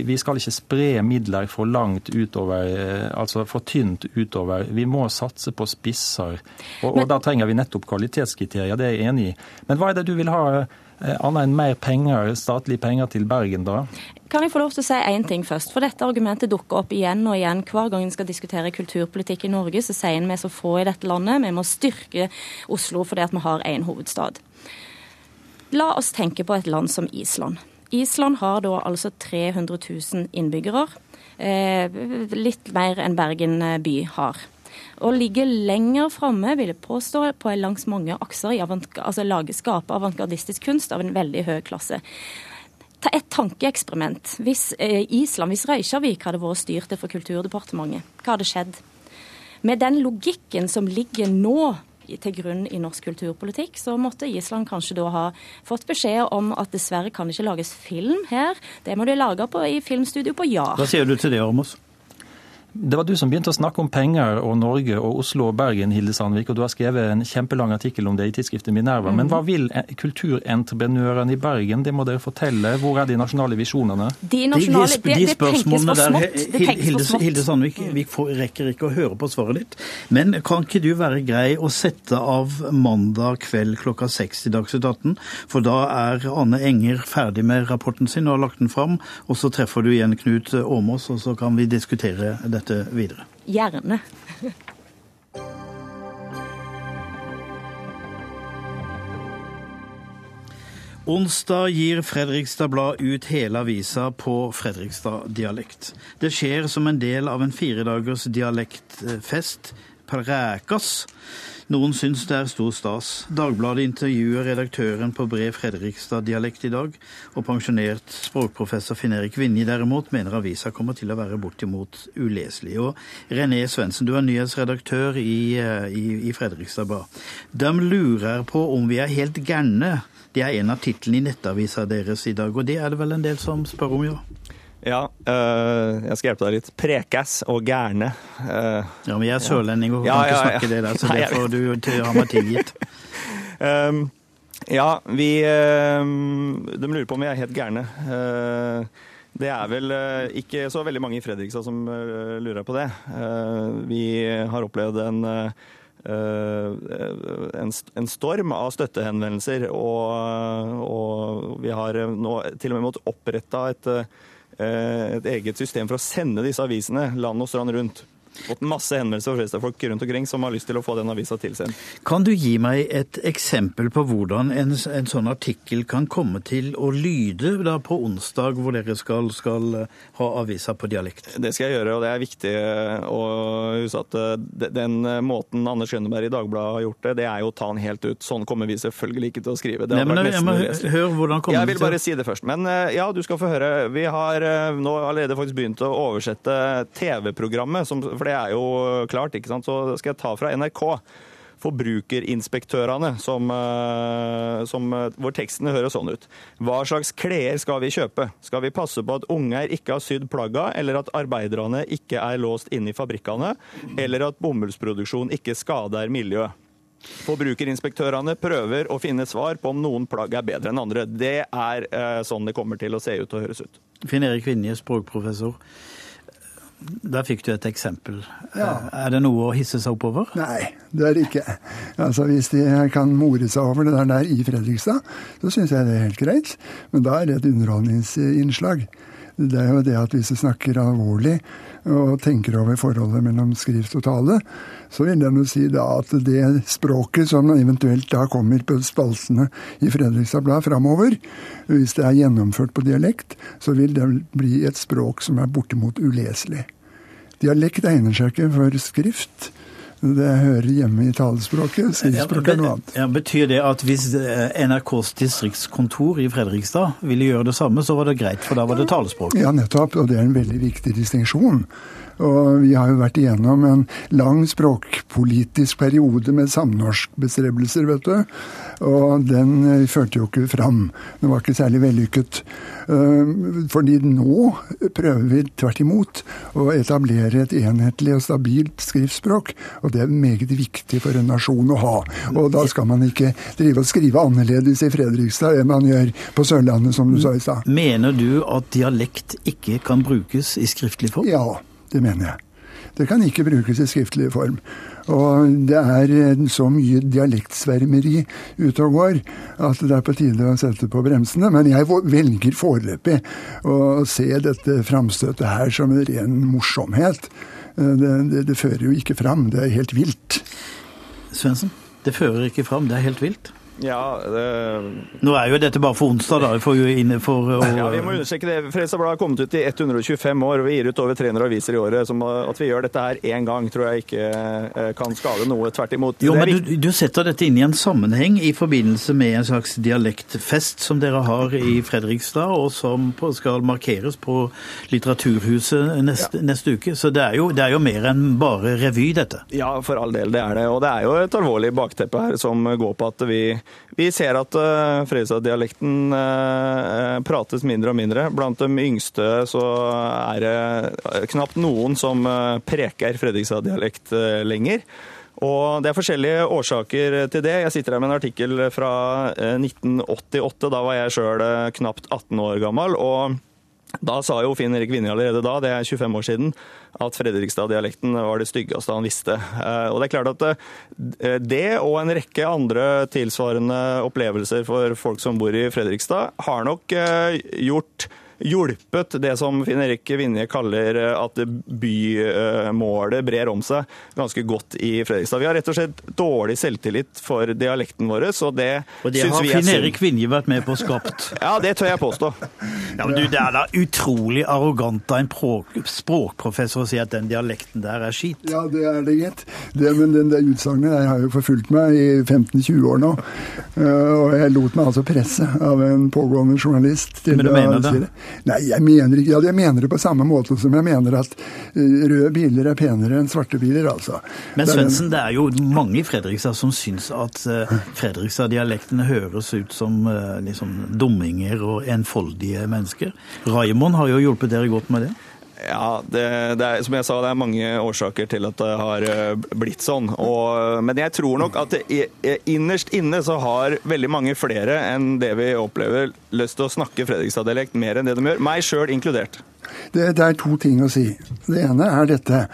vi skal ikke spre midler for langt utover, eh, altså for tynt utover. Vi må satse på spisser. Og, og da trenger vi nettopp kvalitetskriterier, det er jeg enig i. Men hva er det du vil ha? Annet enn mer penger, statlige penger til Bergen, da? Kan jeg få lov til å si én ting først? For dette argumentet dukker opp igjen og igjen. Hver gang vi skal diskutere kulturpolitikk i Norge, så sier vi er så få i dette landet. Vi må styrke Oslo fordi vi har én hovedstad. La oss tenke på et land som Island. Island har da altså 300 000 innbyggere. Eh, litt mer enn Bergen by har. Og ligger lenger framme, vil jeg påstå, på langs mange akser i altså lage, skape avantgardistisk kunst av en veldig høy klasse. Ta et tankeeksperiment. Hvis eh, Island, hvis Reykjavik hadde vært styrt for Kulturdepartementet, hva hadde skjedd? Med den logikken som ligger nå til grunn i norsk kulturpolitikk, så måtte Island kanskje da ha fått beskjed om at dessverre kan det ikke lages film her. Det må de lage på, i filmstudio på Jar. Hva sier du til det, Ormos? Det var du som begynte å snakke om penger og Norge og Oslo og Bergen, Hilde Sandvik, og du har skrevet en kjempelang artikkel om det i tidsskriftet Minerva. Men hva vil kulturentreprenørene i Bergen? Det må dere fortelle. Hvor er de nasjonale visjonene? De, nasjonale, de, de, de, de spørsmålene der, Hilde, Hilde Sandvik, vi rekker ikke å høre på svaret ditt. Men kan ikke du være grei å sette av mandag kveld klokka seks i Dagsnytt 18? For da er Anne Enger ferdig med rapporten sin og har lagt den fram. Og så treffer du igjen Knut Åmås, og så kan vi diskutere dette dette videre? Gjerne. Onsdag gir Fredrikstad Blad ut hele avisa på Fredrikstad-dialekt. Det skjer som en del av en firedagers dialektfest, Prekas, noen syns det er stor stas. Dagbladet intervjuer redaktøren på Brev Fredrikstad-dialekt i dag, og pensjonert språkprofessor Finn-Erik Vinje derimot mener avisa kommer til å være bortimot uleselig. Og René Svendsen, du er nyhetsredaktør i, eh, i, i Fredrikstad Blad. De lurer på om vi er helt gærne. Det er en av titlene i nettavisa deres i dag, og det er det vel en del som spør om, ja? Ja, øh, jeg skal hjelpe deg litt. Prekæs og gærne. Uh, ja, men jeg er sørlending og kan ja, ja, ikke snakke det der, så det får du til å ha meg tilgitt. um, ja, vi um, De lurer på om vi er helt gærne. Uh, det er vel uh, ikke så veldig mange i Fredrikstad som lurer på det. vi har opplevd en en, en, storm av støttehenvendelser, og, og vi har nå til og med måttet oppretta et et eget system for å sende disse avisene land og strand rundt fått masse henvendelser fra folk rundt omkring som har lyst til å få den avisa tilsendt. Kan du gi meg et eksempel på hvordan en, en sånn artikkel kan komme til å lyde da på onsdag, hvor dere skal, skal, eh, ha avisa på dialekt? Det skal jeg gjøre, og det er viktig å huske at eh, den måten Anders Skjønneberg i Dagbladet har gjort det, det er jo å ta den helt ut. Sånn kommer vi selvfølgelig ikke til å skrive. Det Nei, men, jeg må høre hvordan kommer Jeg vil bare si det først. Men eh, ja, du skal få høre. Vi har nå allerede faktisk begynt å oversette TV-programmet. for det er jo klart, ikke sant. Så skal jeg ta fra NRK. Forbrukerinspektørene, som, eh, som, eh, hvor tekstene høres sånn ut. Hva slags klær skal vi kjøpe? Skal vi passe på at unger ikke har sydd plagga, eller at arbeiderne ikke er låst inne i fabrikkene, eller at bomullsproduksjon ikke skader miljøet? Forbrukerinspektørene prøver å finne svar på om noen plagg er bedre enn andre. Det er eh, sånn det kommer til å se ut og høres ut. Finn Erik Vinje, språkprofessor. Der fikk du et eksempel. Ja. Er det noe å hisse seg oppover? Nei, det er det ikke. Altså, Hvis de kan more seg over det der i Fredrikstad, så syns jeg det er helt greit. Men da er det et underholdningsinnslag. Det er jo det at hvis du snakker alvorlig og tenker over forholdet mellom skrift og tale, så vil jeg nå si da at det språket som eventuelt da kommer på spaltene i Fredrikstad Blad framover, hvis det er gjennomført på dialekt, så vil det bli et språk som er bortimot uleselig. Dialekt egner seg ikke for skrift. Det hører hjemme i talespråket. Skriftspråk er noe annet. Ja, betyr det at hvis eh, NRKs distriktskontor i Fredrikstad ville gjøre det samme, så var det greit, for da var det talespråk? Ja, nettopp. Og det er en veldig viktig distinksjon. Og vi har jo vært igjennom en lang språkpolitisk periode med samnorskbestrebelser, vet du. Og den eh, førte jo ikke fram. Den var ikke særlig vellykket. Eh, fordi nå prøver vi tvert imot å etablere et enhetlig og stabilt skriftspråk. Og det er meget viktig for en nasjon å ha. Og da skal man ikke drive og skrive annerledes i Fredrikstad enn man gjør på Sørlandet, som du sa i stad. Mener du at dialekt ikke kan brukes i skriftlig form? Ja, det mener jeg. Det kan ikke brukes i skriftlig form. Og det er så mye dialektsvermeri ute og går at det er på tide å sette på bremsene. Men jeg velger foreløpig å se dette framstøtet her som en ren morsomhet. Det, det, det fører jo ikke fram. Det er helt vilt. Svendsen, det fører ikke fram. Det er helt vilt. Ja, det... Nå er jo dette bare for onsdag, da. For, for å... ja, vi må understreke det. Fredrikstad har kommet ut i 125 år, og vi gir ut over 300 aviser i året. Som at vi gjør dette her én gang, tror jeg ikke eh, kan skade noe. Tvert imot. Jo, men du, du, setter dette inn i en sammenheng i forbindelse med en slags dialektfest som dere har i Fredrikstad, og som skal markeres på Litteraturhuset neste, ja. neste uke. Så det er, jo, det er jo mer enn bare revy, dette. Ja, for all del. Det er det. Og det er jo et alvorlig bakteppe her som går på at vi vi ser at uh, Fredrikstad-dialekten uh, prates mindre og mindre. Blant de yngste så er det knapt noen som uh, preker Fredrikstad-dialekt uh, lenger. Og Det er forskjellige årsaker til det. Jeg sitter her med en artikkel fra 1988. Da var jeg sjøl knapt 18 år gammel. og da sa jo Finn Erik Vinje allerede da, det er 25 år siden, at Fredrikstad-dialekten var det styggeste han visste. Eh, og Det er klart at eh, det og en rekke andre tilsvarende opplevelser for folk som bor i Fredrikstad, har nok eh, gjort hjulpet det som Finn Erik Vinje kaller eh, at bymålet brer om seg ganske godt i Fredrikstad. Vi har rett og slett dårlig selvtillit for dialekten vår, så det Og det har Finn Erik Vinje vært med på å skapt? ja, det tør jeg påstå. Ja, men du, Det er da utrolig arrogant av en språkprofessor å si at den dialekten der er skit? Ja, det er det, gitt. Men den der utsagnet der har jo forfulgt meg i 15-20 år nå. Eh, og jeg lot meg altså presse av en pågående journalist til men du mener det? Nei, jeg mener ja, Jeg mener det på samme måte som jeg mener at eh, røde biler er penere enn svarte biler, altså. Men Svendsen, det er jo mange i Fredrikstad som syns at uh, Fredrikstad-dialektene høres ut som uh, liksom dumminger og enfoldige mennesker. Raimond har jo hjulpet dere godt med det? Ja, det, det er, som jeg sa, det er mange årsaker til at det har blitt sånn. Og, men jeg tror nok at det, innerst inne så har veldig mange flere enn det vi opplever, lyst til å snakke Fredrikstad-dialekt mer enn det de gjør. Meg sjøl inkludert. Det, det, er to ting å si. Det ene er dette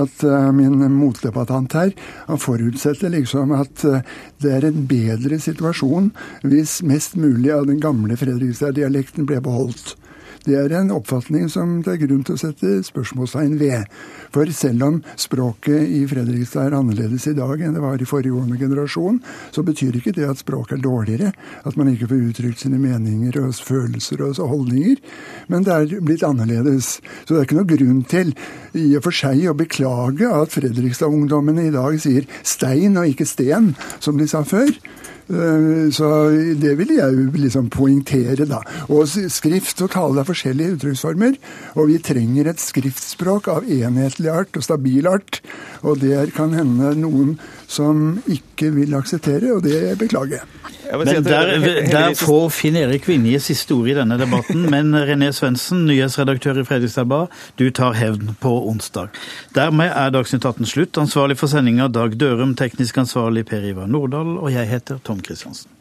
at uh, min motdebattant her han forutsetter liksom at uh, det er en bedre situasjon hvis mest mulig av den gamle Fredrikstad-dialekten ble beholdt. Det er en oppfatning som det er grunn til å sette spørsmålstegn ved. For selv om språket i Fredrikstad er annerledes i dag enn det var i foregående generasjon, så betyr ikke det at språket er dårligere. At man ikke får uttrykt sine meninger og følelser og holdninger. Men det er blitt annerledes. Så det er ikke noe grunn til i og for seg å beklage at Fredrikstad-ungdommene i dag sier stein og ikke sten, som de sa før. Eh, så det vil jeg liksom poengtere, da. Og skrift og tale er forskjellige uttrykksformer. Og vi trenger et skriftspråk av enhetlig art og stabil art. Og det kan hende noen som ikke vil akseptere, og det beklager jeg. Men der, der får Finn Erik Vinje siste ord i denne debatten. Men René Svendsen, nyhetsredaktør i Fredrikstad Blad, du tar hevn på onsdag. Dermed er Dagsnytt 18 slutt. Ansvarlig for sendinga Dag Dørum, teknisk ansvarlig Per Ivar Nordahl, og jeg heter Tom Kristiansen.